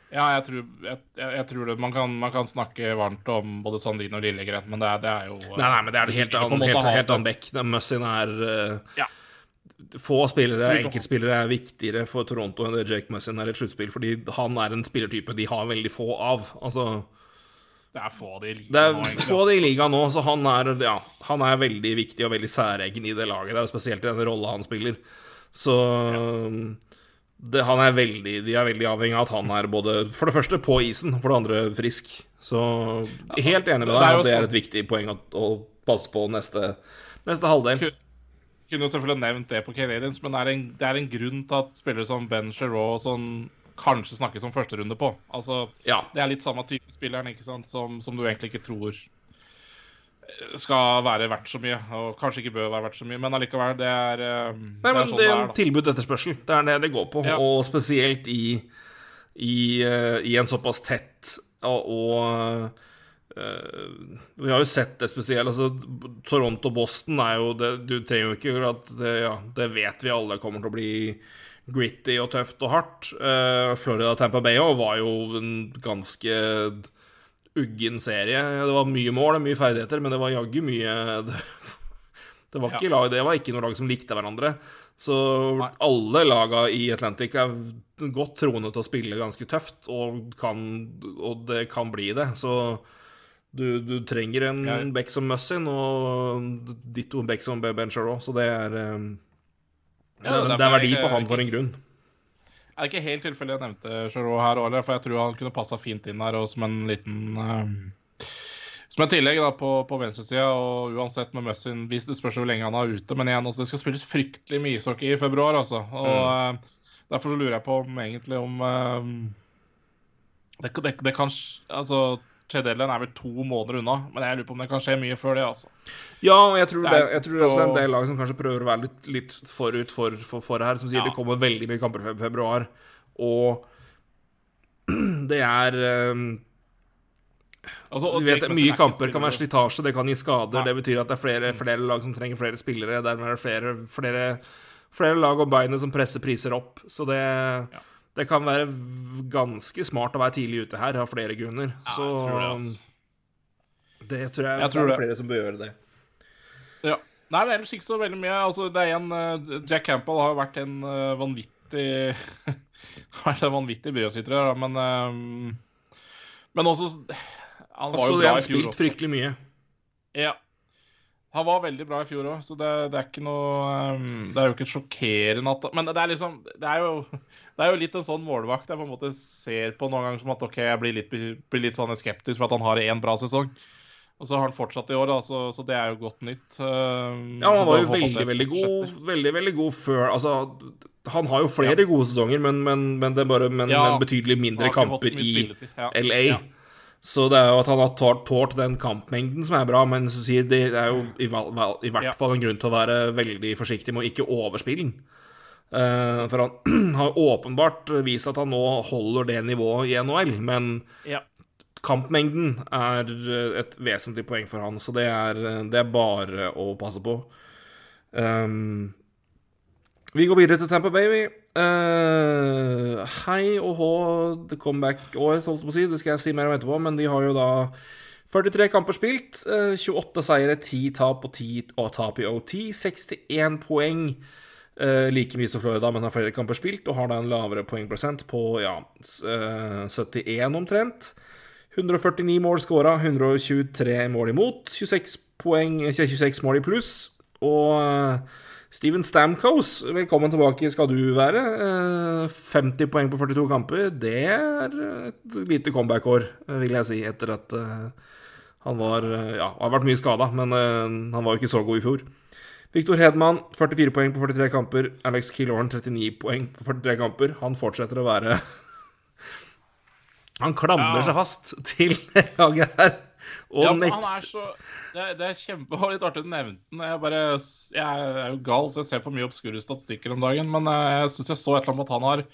Ja, jeg tror, jeg, jeg, tror det. Man kan, man kan snakke varmt om både Sandin og Lillegren, men det er, det er jo Nei, nei, men det er en helt annen, helt, helt annen bekk. Mussin er uh, Ja. Få spillere, enkeltspillere, er viktigere for Toronto enn det Jake Mussin er i et sluttspill, fordi han er en spillertype de har veldig få av. Altså Det er få de ligaen Det er nå, få det i ligaen nå, så han er, ja, han er veldig viktig og veldig særegen i det laget der, spesielt i den rolla han spiller. Så det, han er veldig, De er veldig avhengig av at han er både for det første på isen, for det andre frisk. Så helt enig med Det deg at det er sånn- et viktig poeng å, å passe på neste, neste halvdel. Kunne jo selvfølgelig nevnt det på Canadiens, men det er, en, det er en grunn til at spillere som Ben Sherraud sånn kanskje snakkes om førsterunde på. Altså, Ja. Det er litt samme type spilleren ikke sant? Som, som du egentlig ikke tror skal være verdt så mye, og kanskje ikke bør være verdt så mye, men allikevel, det er, eh, Nei, det men er sånn det er en tilbud etterspørsel. Det er det det går på. Ja. Og spesielt i, i, eh, i en såpass tett og, og uh, Vi har jo sett det spesielt. Altså, Toronto-Boston er jo det Du trenger jo ikke at det, ja, det vet vi alle kommer til å bli gritty og tøft og hardt. Uh, Florida Tampa Bay var jo en ganske uggen serie. Det var mye mål og mye ferdigheter, men det var jaggu mye Det var ikke, lag, det var ikke noe lag som likte hverandre. Så Nei. alle laga i Atlantic er godt troende til å spille ganske tøft, og, kan, og det kan bli det. Så du, du trenger en ja. back som Mussin, og ditto en back som Ben Sherraw, så det er eh, det, Ja, det, er verdi på han for en grunn. Er det ikke helt tilfeldig jeg nevnte Giroud her, Ole, for jeg tror han kunne passa fint inn her som en liten uh, Som et tillegg da på, på venstresida, og uansett med Mussin Det spørs hvor lenge han er ute, men igjen, altså, det skal spilles fryktelig mye ishockey i februar, altså. Og mm. uh, derfor så lurer jeg på om egentlig om uh, det, det, det kan Altså Deadline er vel to måneder unna, men jeg lurer på om det kan skje mye før det. altså. Ja, og jeg tror det, jeg tror det er en del lag som kanskje prøver å være litt, litt forut for, for, for, her, som sier ja. det kommer veldig mye kamper i februar, og det er um, altså, du vet, Mye kamper kan være slitasje, det kan gi skader. Ja. Det betyr at det er flere, flere, lag som trenger flere spillere. Dermed er det flere, flere, flere lag om beinet som presser priser opp. Så det ja. Det kan være ganske smart å være tidlig ute her, av flere grunner. Ja, så jeg tror det, altså. det tror jeg, jeg tror det er flere som bør gjøre det. Ja. Nei, men ellers ikke så veldig mye. Altså, det er en, uh, Jack Campbell har vært en uh, vanvittig vært en vanvittig brødsyter, men uh, Men også Han var altså, jo glad i fjor. Han spilt fryktelig mye. Ja. Han var veldig bra i fjor òg, så det, det, er ikke noe um, Det er jo ikke sjokkerende at Men det er liksom Det er jo, det er jo litt en sånn målvakt jeg på en måte ser på noen ganger som at OK, jeg blir litt, blir litt sånn skeptisk for at han har én bra sesong. Og så har han fortsatt i år, da, så, så det er jo godt nytt. Uh, ja, han var jo veldig, veldig god, veldig, veldig god før Altså, han har jo flere ja. gode sesonger, men, men, men, det er bare men, ja, men betydelig mindre kamper i ja. LA. Så det er jo at han har tålt den kampmengden som er bra, men det er jo i, i hvert fall en grunn til å være veldig forsiktig med å ikke overspille den. Uh, for han har åpenbart vist at han nå holder det nivået i NHL, men ja. kampmengden er et vesentlig poeng for han, så det er, det er bare å passe på. Um, vi går videre til Tampa Baby. Uh, hei og hå, the comeback-år, holdt på å si. Det skal jeg si mer om etterpå, men de har jo da 43 kamper spilt. Uh, 28 seire, 10 tap og 10 og tap i OT. 61 poeng. Uh, like mye som Florida, men har flere kamper spilt, og har da en lavere poengprosent på ja, 71 omtrent. 149 mål skåra, 123 mål imot, 26, poeng, 26 mål i pluss. Og Steven Stamkos, velkommen tilbake skal du være. 50 eh, poeng på 42 kamper. Det er et lite comeback-år, vil jeg si, etter at eh, han var Ja, har vært mye skada, men eh, han var jo ikke så god i fjor. Victor Hedman, 44 poeng på 43 kamper. Alex Killorn, 39 poeng på 43 kamper. Han fortsetter å være Han klamrer ja. seg fast til laget her. Ja, han er så Det, det er kjempe, litt artig du nevnte den. Jeg, bare, jeg er jo gal, så jeg ser på mye obskure statistikker om dagen. Men eh, jeg syns jeg så et eller annet at han har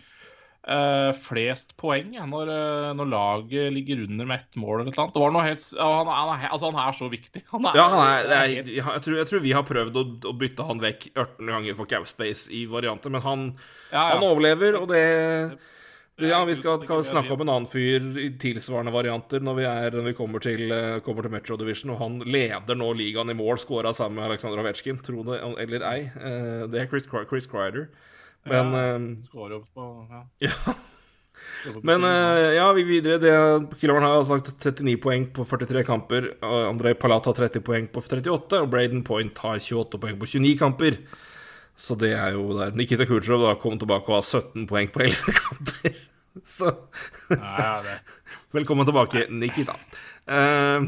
uh, flest poeng når, uh, når, laget ligger under med ett mål eller et var noe helt, han, han, er, altså, han er så viktig. Han er, ja, han er, er jeg, tror, jeg, tror, vi har prøvd å, å bytte han vekk 18 ganger for Capspace i varianter, men han, ja, ja. han overlever, og det ja, vi skal, skal snakke om en annen fyr i tilsvarende varianter når vi, er, når vi kommer, til, eh, kommer, til, Metro Division. Og han leder nå ligaen i mål, scora sammen med Aleksandr Ovetsjkin, tro det eller ei. Eh, det er Chris, Chris Crider. Men ja, eh, på, ja. ja. Men ja, vi videre. Det, har sagt 39 poeng på 43 kamper. Andrej Palat har 30 poeng på 38, og Braden Point har 28 poeng på 29 kamper. Så det er jo der. Nikita Kutrov da kom tilbake og har 17 poeng på 11 kamper. Så ja, ja, Velkommen tilbake, Nikita. Uh.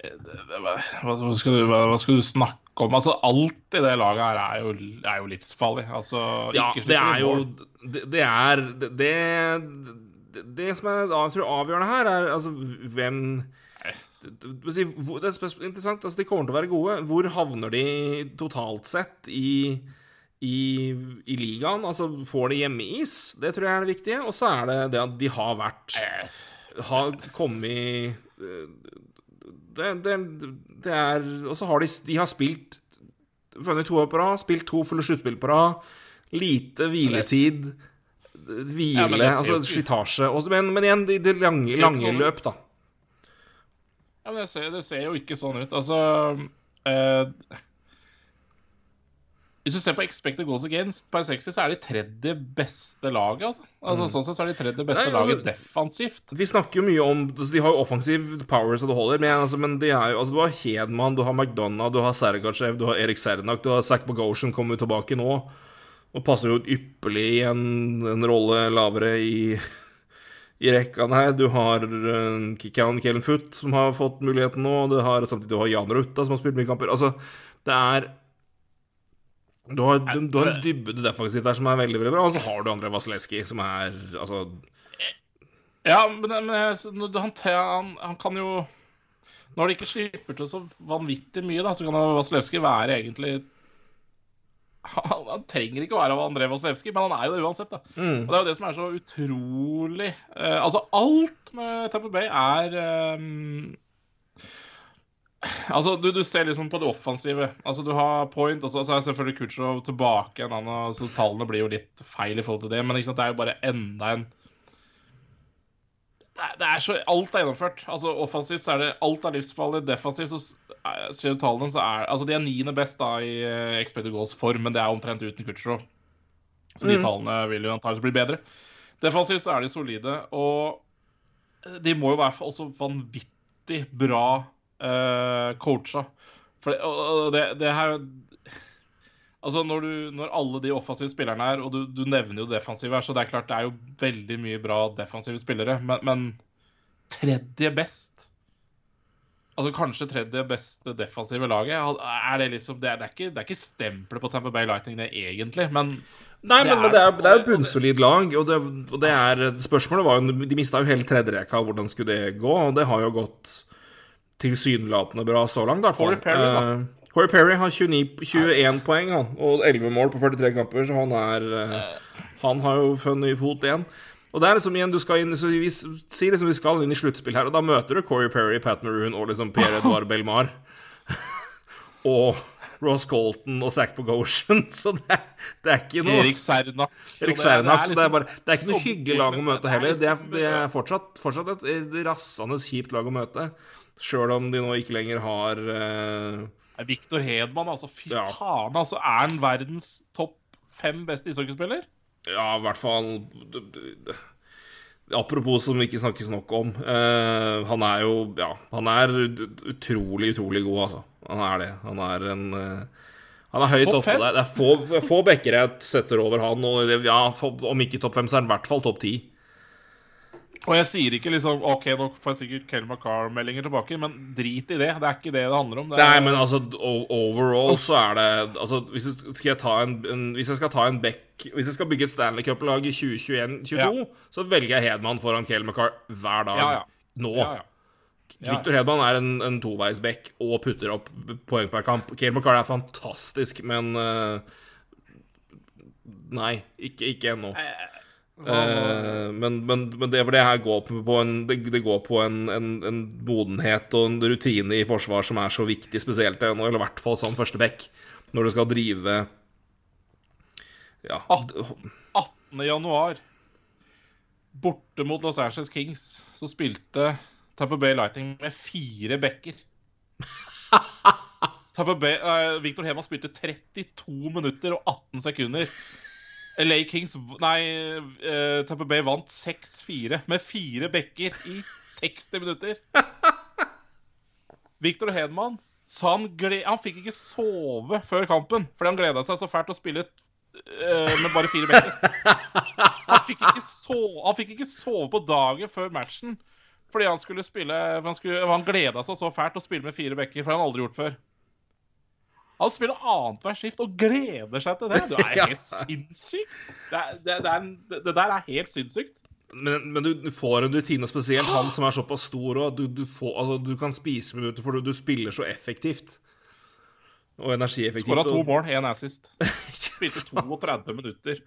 Hva, skal du, hva, skal du, snakke om? Altså, alt i det laget her er jo, er jo livsfarlig. Altså, ja, det er jo det, det, er det, det, det som er avgjørende her, er altså hvem det er interessant. Altså, de kommer til å være gode. Hvor havner de totalt sett i, i, i ligaen? Altså, får de hjemmeis? Det tror jeg er det viktige. Og så er det det at de har vært Har kommet det, det, det er Og så har de, de har spilt Vunnet to år på rad, spilt to fulle sluttspill på rad. Lite hviletid. Hvile, ja, altså slitasje. Men, men, igjen, det lange, lange løp, da. Ja, men det ser, det ser, jo ikke sånn ut. Altså eh, Hvis du ser på expected goals against per 60, så er de tredje beste laget. Altså. altså Sånn sett så er de tredje beste Nei, altså- laget defensivt. Vi snakker jo mye om altså, De har jo offensiv power så det holder, men, altså, men de er jo Altså, du har Hedman, du har McDonagh, du har Sergachev, du har Erik Sernak, du har Zack Bogosian kommer jo tilbake nå. Og passer jo ypperlig i en, en rolle lavere i, i rekkene her. Du har uh, Kikkan Kellenfoot, som har fått muligheten nå. Du har, samtidig du har Jan Rutta, som har spilt mye kamper. Altså, det er du har, du, du har en dybde defensivt der som er veldig veldig bra, og så har du André Vasilevskij, som er altså Ja, men, men han, han, han kan jo Når de ikke slipper til så vanvittig mye, da, så kan Vasilevskij være egentlig han, han trenger ikke å være André Vasilevskij, men han er jo det uansett. da. mm. Og Det er jo det som er så utrolig eh, Altså, alt med Tamper Bay er eh, Altså, du, du ser liksom på det offensive. Altså, Du har point, og så så er selvfølgelig Kutsjov tilbake igjen. Så tallene blir jo litt feil i forhold til det, men sant, det er jo bare enda en det er, så, Alt er gjennomført. Altså, Offensivt så er det alt er livsfarlig. Defensivt så er- ser du tallene, så er Altså, de er niende best da i uh, expected goals form, men det er omtrent uten Kutsjov. Så de Mm. tallene vil jo antakelig bli bedre. Defensivt så er de solide, og de må jo være også vanvittig bra uh, coacha. For det, og det, det her Altså, når, du, når alle de offensive spillerne er, og du, du nevner jo defensive her, så det er klart det er jo veldig mye bra defensive spillere, men, men tredje best Altså kanskje tredje beste defensive laget. Er det liksom Det er, det er, ikke, det er ikke stempelet på Tamper Bay Lightning, det, egentlig, men Nei, men, det er, er jo bunnsolid lag, og det, og det er Spørsmålet var jo De mista jo hele tredjerekka, hvordan skulle det gå? Og det har jo gått tilsynelatende bra så langt, i hvert fall. Corey Perry, da. Corey Perry har 29, 21 poeng han, og 11 mål på 43 kamper, så han er eh, Han har jo funnet fot igjen. Og det er liksom igjen, du skal inn så Vi sier liksom vi skal inn i sluttspill her, og da møter du Corey Perry, Pat Maroon og liksom Pierre Edouard Belmar. og Ross Colton og Zack Bogosian, så det, er- det er ikke noe Erik Sernak Erik Sernak, så det er liksom- bare Det er ikke noe hyggelig lag å møte heller. Det er, liksom- det er fortsatt, fortsatt et, rassende kjipt lag å møte. Sjøl om de nå ikke lenger har eh, Victor Hedman, altså. Fy Ja. faen, altså. Er han verdens topp fem beste ishockeyspiller? Ja, i hvert fall Apropos som vi ikke snakkes nok om. Uh, han er jo Ja, han er utrolig, utrolig god, altså. Han er det. Han er en uh, Han er høyt oppe der. Det er få, få backer jeg setter over han, og det, ja, om ikke topp fem, så er han i hvert fall topp ti. Og jeg sier ikke liksom OK, nå får jeg sikkert Kel McCarr-meldinger tilbake, men drit i det. Det er ikke det det handler om. Det er, Nei, men altså overall så er det Altså, hvis, skal jeg, ta en, en, hvis jeg skal ta en back Hvis jeg skal bygge et Stanley Cup-lag i 2021-2022, Ja. så velger jeg Hedman foran Kel McCarr hver dag. Ja, ja. Nå. ja, ja. Ja. Victor Hedman er en, en toveisback og putter opp poeng per kamp. Kel McCarr er fantastisk, men uh, Nei, ikke, ikke ennå. Eh, men, men, men det, det her går på, en Det, går på en, en, en modenhet og en rutine i forsvar som er så viktig, spesielt ennå, eller i hvert fall som første back, når du skal drive Ja. Ah. 18. januar, borte mot Los Angeles Kings, så spilte Tampa Bay Lightning med fire backer. Bay, uh, Victor Hema spilte 32 minutter og 18 sekunder. LA Kings Nei, uh, Tampa Bay vant 6-4 med fire backer i 60 minutter. Victor Hedman sa han gled... Han fikk ikke sove før kampen fordi han gleda seg så fælt til å spille uh, med bare fire backer. Han fikk ikke sove, han fikk ikke sove på dagen før matchen fordi han skulle spille for Han, skulle, han gleda seg så fælt til å spille med fire backer, for han aldri gjort før. Han spiller annethvert skift og gleder seg til det. Det er helt sinnssykt. Det, er, det, det, er, en- det, der er helt sinnssykt. Men, men du, du får en rutine, spesielt han som er såpass stor, og du, du, altså, du kan spise minutter, for du, du spiller så effektivt. Og energieffektivt. Skåra to mål, én assist. Spilte sant? 32 minutter.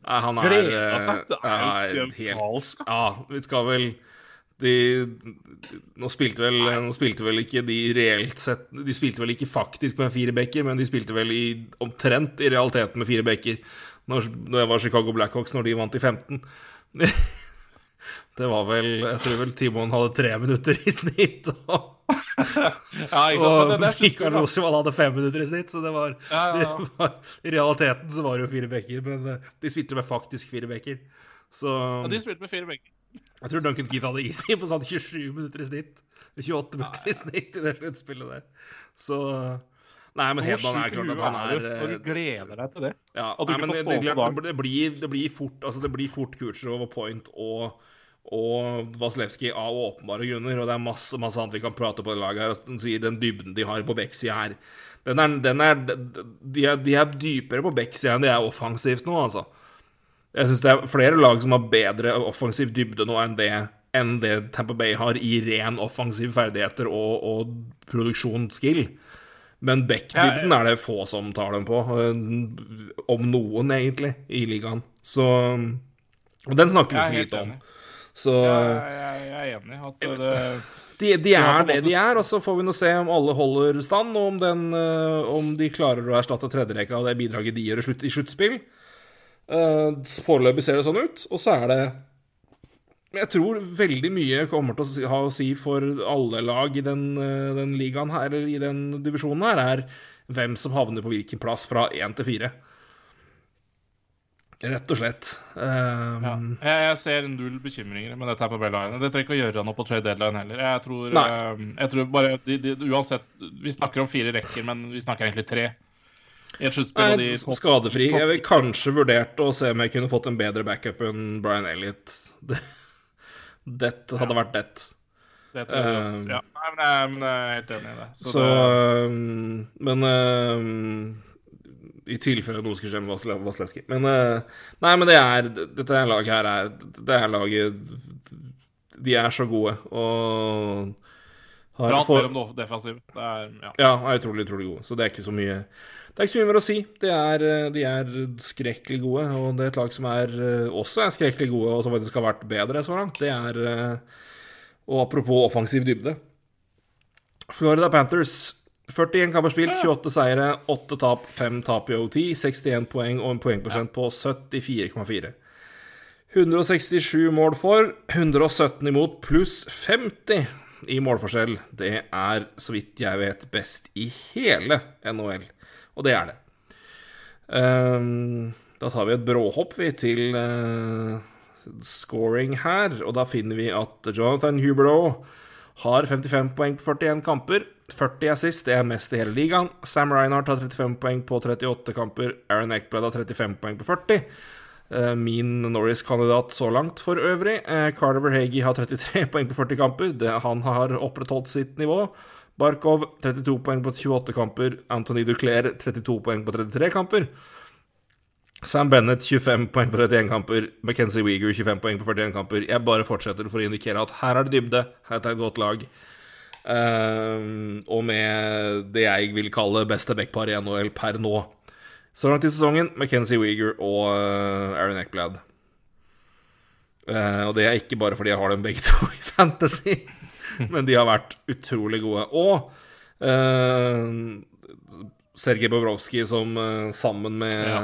Nei, han er Gleder eh, seg. Det er jo helt galskap. Ja, vi skal vel de, nå, spilte vel, nå spilte vel ikke de reelt sett De spilte vel ikke faktisk med fire bekker, men de spilte vel i, omtrent i realiteten med fire bekker når, når jeg var Chicago Blackhawks, når de vant i 15. Det var vel Jeg tror vel Timon hadde tre minutter i snitt. Og Ja? Og Mikael sluttspill, hadde fem minutter i snitt, så det var, Ja, ja, ja. det var I realiteten så var det jo fire bekker, men eh, de spilte med faktisk fire bekker. Så Ja, de spilte med fire bekker. Jeg tror Duncan Keith hadde istid på sånn 27 minutter i snitt. 28 minutter i snitt i det sluttspillet der. Så Nei, men Hedman er klart at han er er du eh, gleder deg til det? ja, nei, men det, det, det, blir, det blir fort Altså, det blir fort Kucherov og Point og og Vasilevskij av åpenbare grunner, og det er masse masse annet vi kan prate på det laget her. og si Den dybden de har på backsida her den er, den er, de, er, de er dypere på backsida enn de er offensivt nå, altså. Jeg syns det er flere lag som har bedre offensiv dybde nå enn det, enn det Tampa Bay har i ren offensiv ferdigheter og, og produksjonsskill. Men backdybden er det få som tar dem på. eh, Om noen, egentlig, i ligaen. Så Og den snakker vi for lite om. Så Jeg, jeg, jeg er enig at det de, de er det de er, og så får vi nå se om alle holder stand, og om, den, eh, om de klarer å erstatte tredjerekka av det bidraget de gjør i, sluttspill. Eh, foreløpig ser det sånn ut, og så er det Jeg tror veldig mye kommer til å ha å si for alle lag i den, eh, den ligaen her, eller i den divisjonen her, er hvem som havner på hvilken plass fra én til fire. Rett og slett. Um, Ja. Jeg, jeg ser null bekymringer med dette her på Bell Line. Det trenger ikke å gjøre noe på trade deadline heller. Jeg tror, eh, jeg tror bare de, de, Uansett, vi snakker om fire rekker, men vi snakker egentlig tre. Et sluttspill og de Nei, topp- skadefri. Jeg ville kanskje vurdert å se om jeg kunne fått en bedre backup enn Brian Elliot. Det, det hadde vært det. Det tror jeg også. Um, Ja, nei, men jeg, men jeg er helt enig i det. Så, Så, det, Men uh, I tilfelle noe skulle skje med Vasilevskij. Men uh, Nei, men det er Dette laget her er Det er laget De er så gode og Prat for- mellom det defensive. Det er, ja. Ja, er utrolig, utrolig gode. Så det er ikke så mye Det er ikke så mye mer å si. De er, eh, de er skrekkelig gode, og det er et lag som er, eh, også er skrekkelig gode, og som faktisk har vært bedre så langt. Det er eh, Og apropos offensiv dybde Florida Panthers 41 kamper spilt, 28 seire, 8 tap, 5 tap i OT, 61 poeng og en poengprosent på 74,4. 167 mål for, 117 imot, pluss 50 i målforskjell. Det er, så vidt jeg vet, best i hele NHL. Og det er det. Ehm, da tar vi et bråhopp, vi, til eh, scoring her. Og da finner vi at Jonathan Huberdeau har 55 poeng på 41 kamper. 40 assist, det er mest i hele ligaen. Sam Reinhardt har 35 poeng på 38 kamper. Aaron Eckblad har 35 poeng på 40. Eh, Min Norris-kandidat så langt, for øvrig. Eh, Carter Verhegi har 33 poeng på 40 kamper. Det, han har opprettholdt sitt nivå. Barkov 32 poeng på 28 kamper. Anthony Duclair 32 poeng på 33 kamper. Sam Bennett 25 poeng på 31 kamper. Mackenzie Weeger 25 poeng på 41 kamper. Jeg bare fortsetter for å indikere at her er det dybde. Her er det et godt lag. Uh, og med det jeg vil kalle beste backpar i NHL per nå. Så langt i sesongen McKenzie Weeger og eh, Aaron Eckblad. Eh, og det er ikke bare fordi jeg har dem begge to i Fantasy, men de har vært utrolig gode. Og uh, Sergej Bobrovskij som sammen med Ja.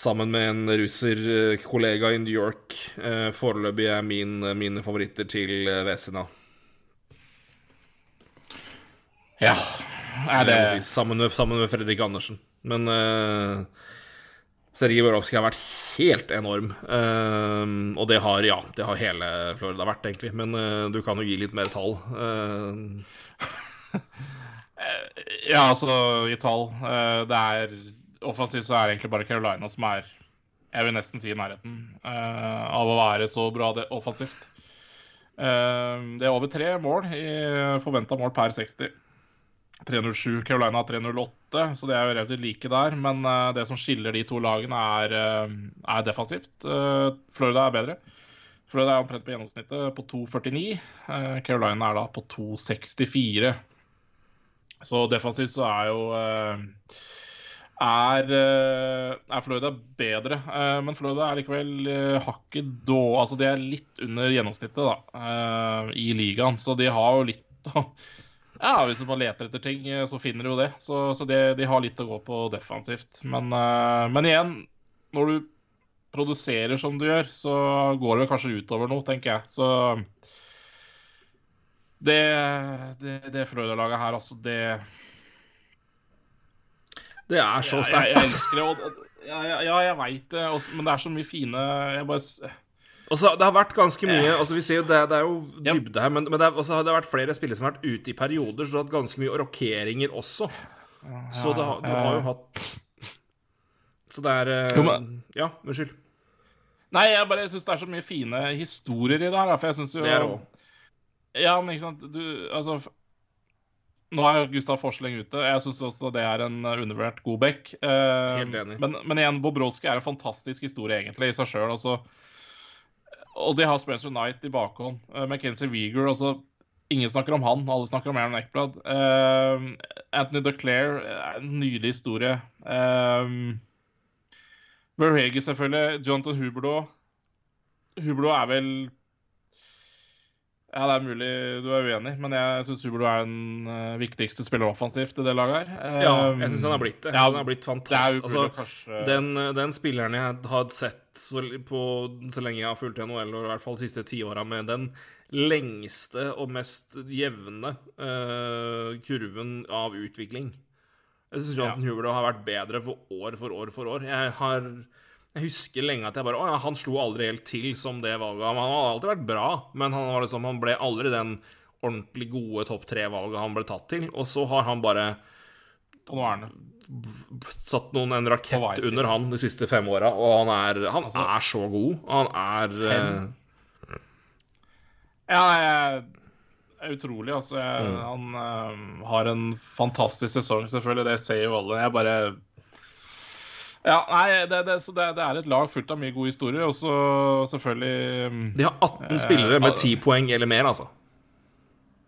Sammen med en russerkollega i New York foreløpig er min, mine favoritter til Vesina. ja. Er det sammen, med, sammen med Fredrik Andersen. Men uh, Sergej Borovskij har vært helt enorm. Uh, og det har, ja, det har hele Florida vært, egentlig. Men uh, du kan jo gi litt mer tall. Ja, altså, i tall. Det er Offensivt så er det egentlig bare Carolina som er Jeg vil nesten si i nærheten av å være så bra det, offensivt. Det er over tre mål i forventa mål per 60. 307. Carolina har 308, så det er jo relativt like der. Men uh, det som skiller de to lagene, er, uh, er defensivt. Uh, Florida er bedre. Florida er omtrent på gjennomsnittet på 2,49. Eh, Carolina er da på 2,64. Så defensivt så er jo er, er Florida bedre. Men Florida er likevel hakket då Altså de er litt under gjennomsnittet da, i ligaen, så de har jo litt å Ja, hvis man leter etter ting, eh, så finner du jo det. Så, så de, de har litt å gå på defensivt. Men, eh, men igjen, når du produserer som du gjør, så går det kanskje utover noe, tenker jeg. Så Det, det, det Frøyda-laget her, altså, det Det er så Jeg, jeg, sterkt. jeg altså. elsker det. Og, ja, ja, ja, jeg veit det, men det er så mye fine Jeg bare Altså, det har vært ganske mye altså vi ser jo Det, det er jo dybde her, men, men det, er, også har vært flere spillere som har vært ute i perioder, så du har hatt ganske mye rokeringer også. Så det har, du har jo hatt Så det er eh, Ja, unnskyld. Nei, jeg bare syns det er så mye fine historier i det her, for jeg syns jo Det er også. Ja, men ikke sant Du, altså Nå er Gustav Forsling ute. Jeg syns også det er en undervurdert god back. Eh, Helt enig. Men, men igjen, Bobrovskij er en fantastisk historie, egentlig, i seg sjøl. Altså. Og de har Spencer Knight i bakhånd. Uh, McKenzie Weeger altså, Ingen snakker om han, alle snakker om Aaron Eckblad. Uh, Anthony DeClaire er en nydelig historie. Uh, Verhege, selvfølgelig. Jonathan Huberdo. Huberdo er vel Ja, det er mulig du er uenig, men jeg syns Huberdo er den eh, viktigste spiller offensivt i det laget her. Ja, jeg syns han har blitt det. ja, han har blitt fantastisk. jo Altså, kanskje den, den spilleren jeg har sett så, på, så lenge jeg har fulgt NHL, og i hvert fall de siste tiåra, med den lengste og mest jevne uh, kurven av utvikling. Jeg syns Jonathan Huberdo har vært bedre for år for år for år. Jeg har jeg husker lenge at jeg bare Å ja, han slo aldri helt til som det valget. Han har alltid vært bra, men han, var liksom, han ble aldri den ordentlig gode topp tre-valget han ble tatt til. Og så har han bare satt noen en rakett under han de siste fem åra, og han er, han Altså, er så god. Han er eh, Ja, jeg utrolig, altså. Jeg, Mm. Han eh, har en fantastisk sesong, selvfølgelig. Det ser jo alle. Jeg bare Ja, nei, det, det, så det, det er et lag fullt av mye gode historier, og så selvfølgelig mm, De har 18 spillere med 10 poeng eller mer, altså.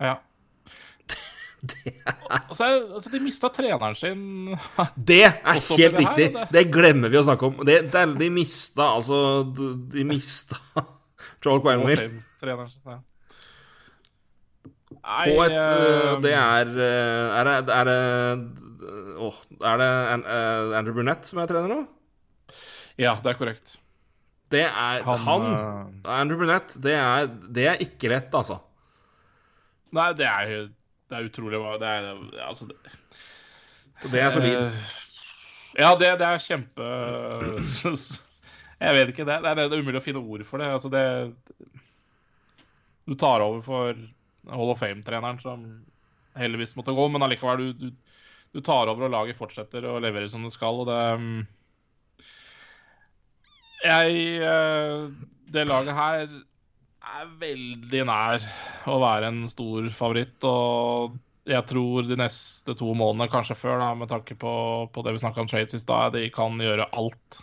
Ja. det er, altså, de mista treneren sin Det er helt det her, riktig. det. Glemmer vi å snakke om. De mista altså De, mista Joel Quenville ja. På et eh, eh, Det er eh, Er det Er Åh, er det eh, Andrew Burnett som er trener nå? Ja, det er korrekt. Det er Han, Han, eh, Andrew Burnett, det er, det er ikke lett, altså. Nei, det er Det er utrolig hva Det er altså det, Så det er solid. Eh, ja, det, det er kjempe Jeg vet ikke. Det, er, det er umulig å finne ord for det. Altså, det Du tar over for Hall of Fame-treneren, som heldigvis måtte gå, men allikevel, du, du, du tar over, og laget fortsetter å levere som det skal, og det mm, Jeg eh, Det laget her er veldig nær å være en stor favoritt, og jeg tror de neste to månedene, kanskje før, da, med tanke på, på det vi snakka om trades i de kan gjøre alt.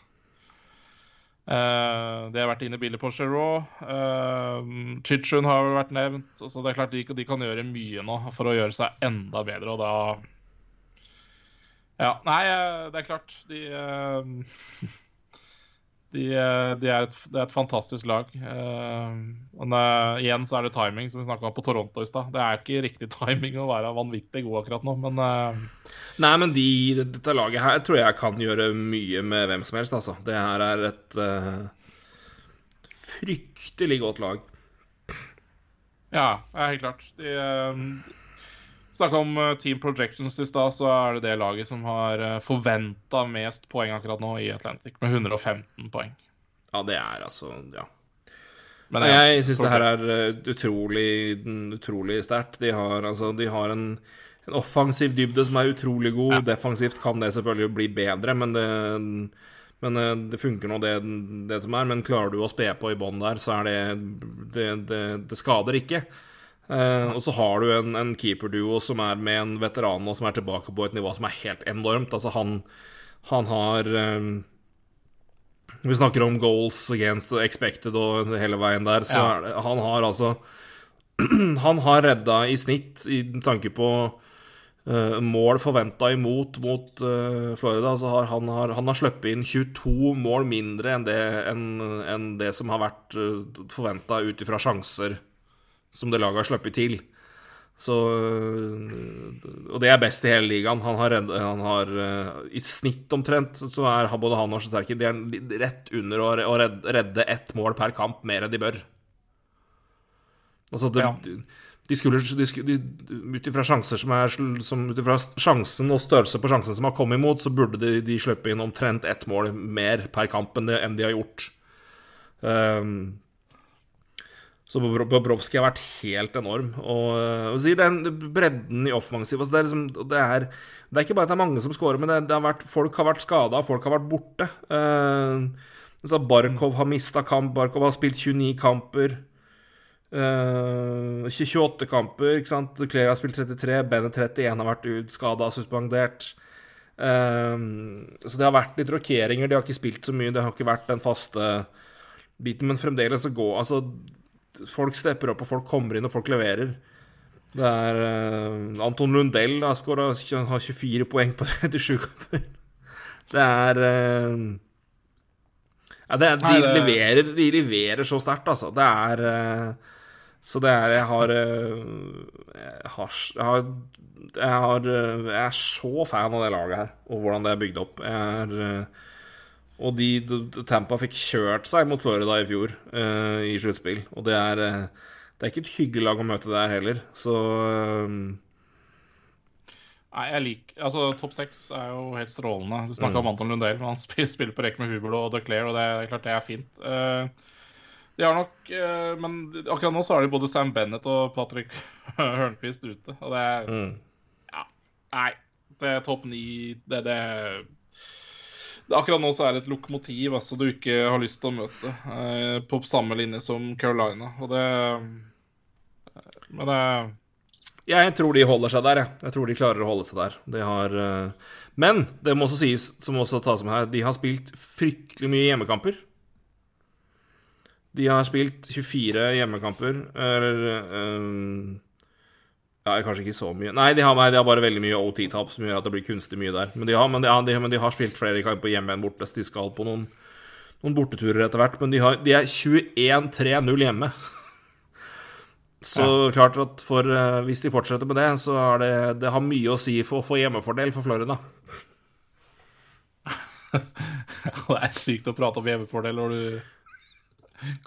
Uh, det har vært inne i bildet på Giroux. Uh, Chichun har vært nevnt. Så det er klart de, de kan gjøre mye nå for å gjøre seg enda bedre, og da Ja, nei, eh, det er klart. De eh, de, eh, de er et, det er et fantastisk lag. Men igjen så er det timing, som vi snakka om på Toronto i stad. Det er ikke riktig timing å være vanvittig god akkurat nå, men Nei, men de, dette laget her tror jeg kan gjøre mye med hvem som helst, altså. Det her er et uh, fryktelig godt lag. Ja, helt klart. De Snakka om eh, Team Projections i stad, så er det det laget som har uh, forventa mest poeng akkurat nå i Atlantic, med 115 poeng. Ja, det er altså Ja. Men Jeg syns det her er eh, utrolig, utrolig sterkt. De har, altså, de har en, en offensiv dybde som er utrolig god. Defensivt kan det selvfølgelig bli bedre, men det, men eh, det funker nå, det, det som er. Men klarer du å spe på i bånn der, så er det Det, det, det skader ikke. Eh, og så har du en, en keeperduo som er med en veteran nå, som er tilbake på et nivå som er helt enormt. Altså, han, han har um, Vi snakker om goals against expected og hele veien der, så Ja. det, han har altså Han har redda i snitt, i tanke på Uh, mål forventa imot mot uh, Florida, så har han, har, han har sluppet inn 22 mål mindre enn det, enn, enn det som har vært uh, forventa ut ifra sjanser som det laget har sluppet til. Så øh, Og det er best i hele ligaen. Han har, han har øh, I snitt omtrent så er både han og er rett under å, redde, redde ett mål per kamp mer enn de bør. Altså, det, Ja. de skulle, de, skulle- Ut ifra sjansen og størrelse på sjansen som har kommet imot, så burde de, de slippe inn omtrent ett mål mer per kamp enn, de, enn de har gjort. Um, så Bobro- Bobrovskij har vært helt enorm. Og, og sier den bredden i offensiv altså det, liksom, det, er, det er ikke bare at det er mange som scorer, men det, det har vært, folk har vært skada, folk har vært borte. Uh, Barkov har mista kamp, Barkov har spilt 29 kamper. Uh, 28 kamper, ikke sant. Claire har spilt 33, Bennett 31 har vært ut, skada, suspendert. Uh, så det har vært litt rokeringer. De har ikke spilt så mye, det har ikke vært den faste biten. Men fremdeles så går Altså, folk stepper opp, og folk kommer inn, og folk leverer. Det er uh, Anton Lundell har, har 24 poeng på 37 kamper. Det er uh, ja, det er, de, Nei, det- leverer, de leverer så sterkt, altså. Det er uh, Så det er Jeg har Jeg har, jeg har, jeg, er så fan av det laget her, og hvordan det er bygd opp. Jeg er Og de, de Tampa fikk kjørt seg mot Florida i fjor uh, i sluttspill, og det er eh, Det er ikke et hyggelig lag å møte der heller, så uh, Nei, jeg liker Altså, topp seks er jo helt strålende. Du snakka om Anton Lundell, men han spiller, på rekke med Hubel og Declare, og det er klart det er fint. De har nok Men akkurat nå så har de både Sam Bennett og Patrick Hørnquist ute, og det er mm. Ja. Nei. Det er topp ni. Det, det Akkurat nå så er det et lokomotiv altså, du ikke har lyst til å møte, eh, på samme linje som Carolina, og det Men det Jeg tror de holder seg der, jeg. Jeg tror de klarer å holde seg der. De har eh, Men det må også sies, som også tas med her, de har spilt fryktelig mye hjemmekamper. De har spilt 24 hjemmekamper, eller eh, Ja, kanskje ikke så mye. Nei, de har, nei, de har bare veldig mye OT-tap, som gjør at det blir kunstig mye der. Men de har, men de, de, men de har spilt flere kamper hjemme enn borte, de skal på noen, noen borteturer etter hvert. Men de, har, de er 21-3-0 hjemme. Så klart at for, eh, hvis de fortsetter med det, så har det, det har mye å si for å få hjemmefordel for Florida. Det er sykt å prate om hjemmefordel når du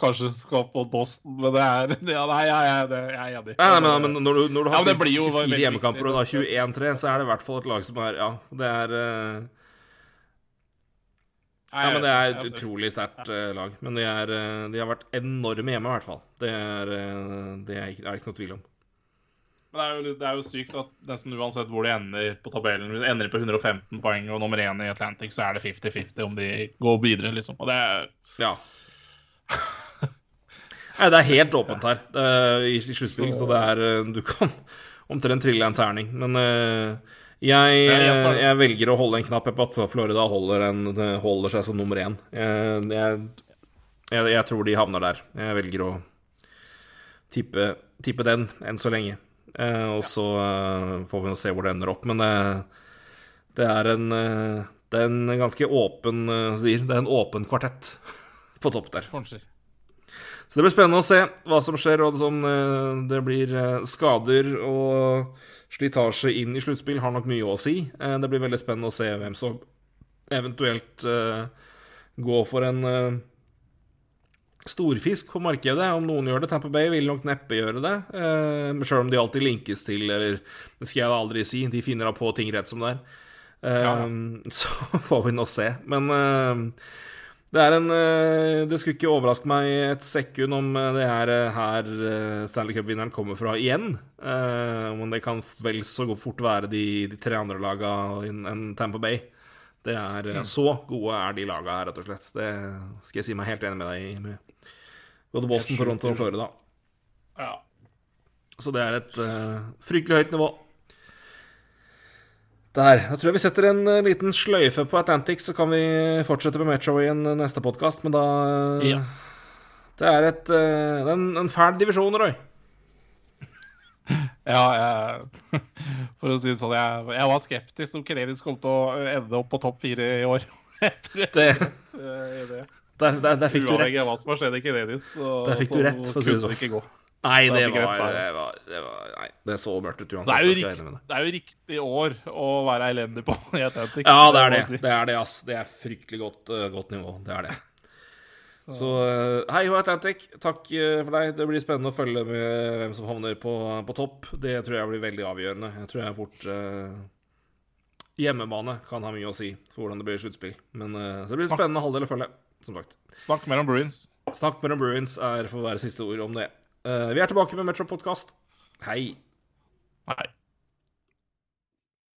kanskje skal på Boston, men det er ja, Nei, jeg, jeg, det- jeg er enig. Nei, nei, men, men når du, når du har jo 24 hjemmekamper og da 21-3, så er det i hvert fall et lag som er Ja, det er eh, Ja, men det er et utrolig sterkt eh, lag. Men de, er, eh, de har vært enorme hjemme, i hvert fall. Det er det er ikke, er ikke noe tvil om. Men det er, jo, det er jo sykt at nesten uansett hvor de ender på tabellen, ender de på 115 poeng og nummer én i Atlantic, så er det 50-50 om de går videre, liksom. Og det er Ja. Nei, det er helt åpent her er, i, i sluttspill, så det er eh, Du kan omtrent trille en terning. Men uh, jeg, jeg velger å holde en knapp på at Florida holder, en, holder seg som nummer én. Jeg, jeg, jeg, tror de havner der. Jeg velger å tippe, tippe den enn så lenge. Uh, og så uh, får vi nå se hvor det ender opp. Men det er en Det er en ganske åpen sier, Det er en åpen kvartett på topp der. Kanskje. Så det blir spennende å se hva som skjer, og som eh, det blir eh, skader og slitasje inn i sluttspill har nok mye å si. Eh, Det blir veldig spennende å se hvem som eventuelt går for en storfisk på markedet. Om noen gjør det. Tamper Bay vil nok neppe gjøre det. Sjøl om de alltid linkes til, eller det skal jeg aldri si, de finner da på ting rett som det er. Ja. Så får vi nå se. Men det er en eh, Det skulle ikke overraske meg et sekund om eh, det er her eh, Stanley Cup-vinneren kommer fra igjen. Men det kan vel så fort være de, de tre andre laga enn Tamper Bay. Det er eh, Så gode er de laga her, rett og slett. Det skal jeg si meg helt enig med deg i. Med både Boston, Toronto og Florida. Ja. Så det er et uh, fryktelig høyt nivå. Der. Da tror jeg vi setter en eh, liten sløyfe på Atlantic, så kan vi fortsette med Metro i en eh, neste podkast. Men da eh, Ja. Det er et en, en fæl divisjon, Roy. Ja, jeg, for å si det sånn, jeg, jeg var skeptisk om Kerelis kom til å ende opp på topp fire i år. Etter Det, det. der, der, der fikk du Uavhengig rett. av hva som har skjedd i Kerelis. Der fikk du rett, for å si det sånn. Nei, det det, var, rett det var, det var Nei, det så mørkt ut Det er, jo jeg rikt, enig med deg. det er jo riktig år å være elendig på i Atlantic. Ja, det er det. si. Det er det, ass. Det er fryktelig godt, uh, godt nivå. Det er det. Så eh, hei ho, Atlantic. Takk eh, for deg. Det blir spennende å følge med hvem som havner på, på topp. Det tror jeg blir veldig avgjørende. Jeg tror jeg fort Hjemmebane kan ha mye å si for hvordan det blir sluttspill. Men så det blir Snakk. spennende halvdel å følge, som sagt. Snakk mellom Bruins. Snakk mellom Bruins er for å være siste ord om det. Uh, vi er tilbake med Metro Podcast. Hei. Nei.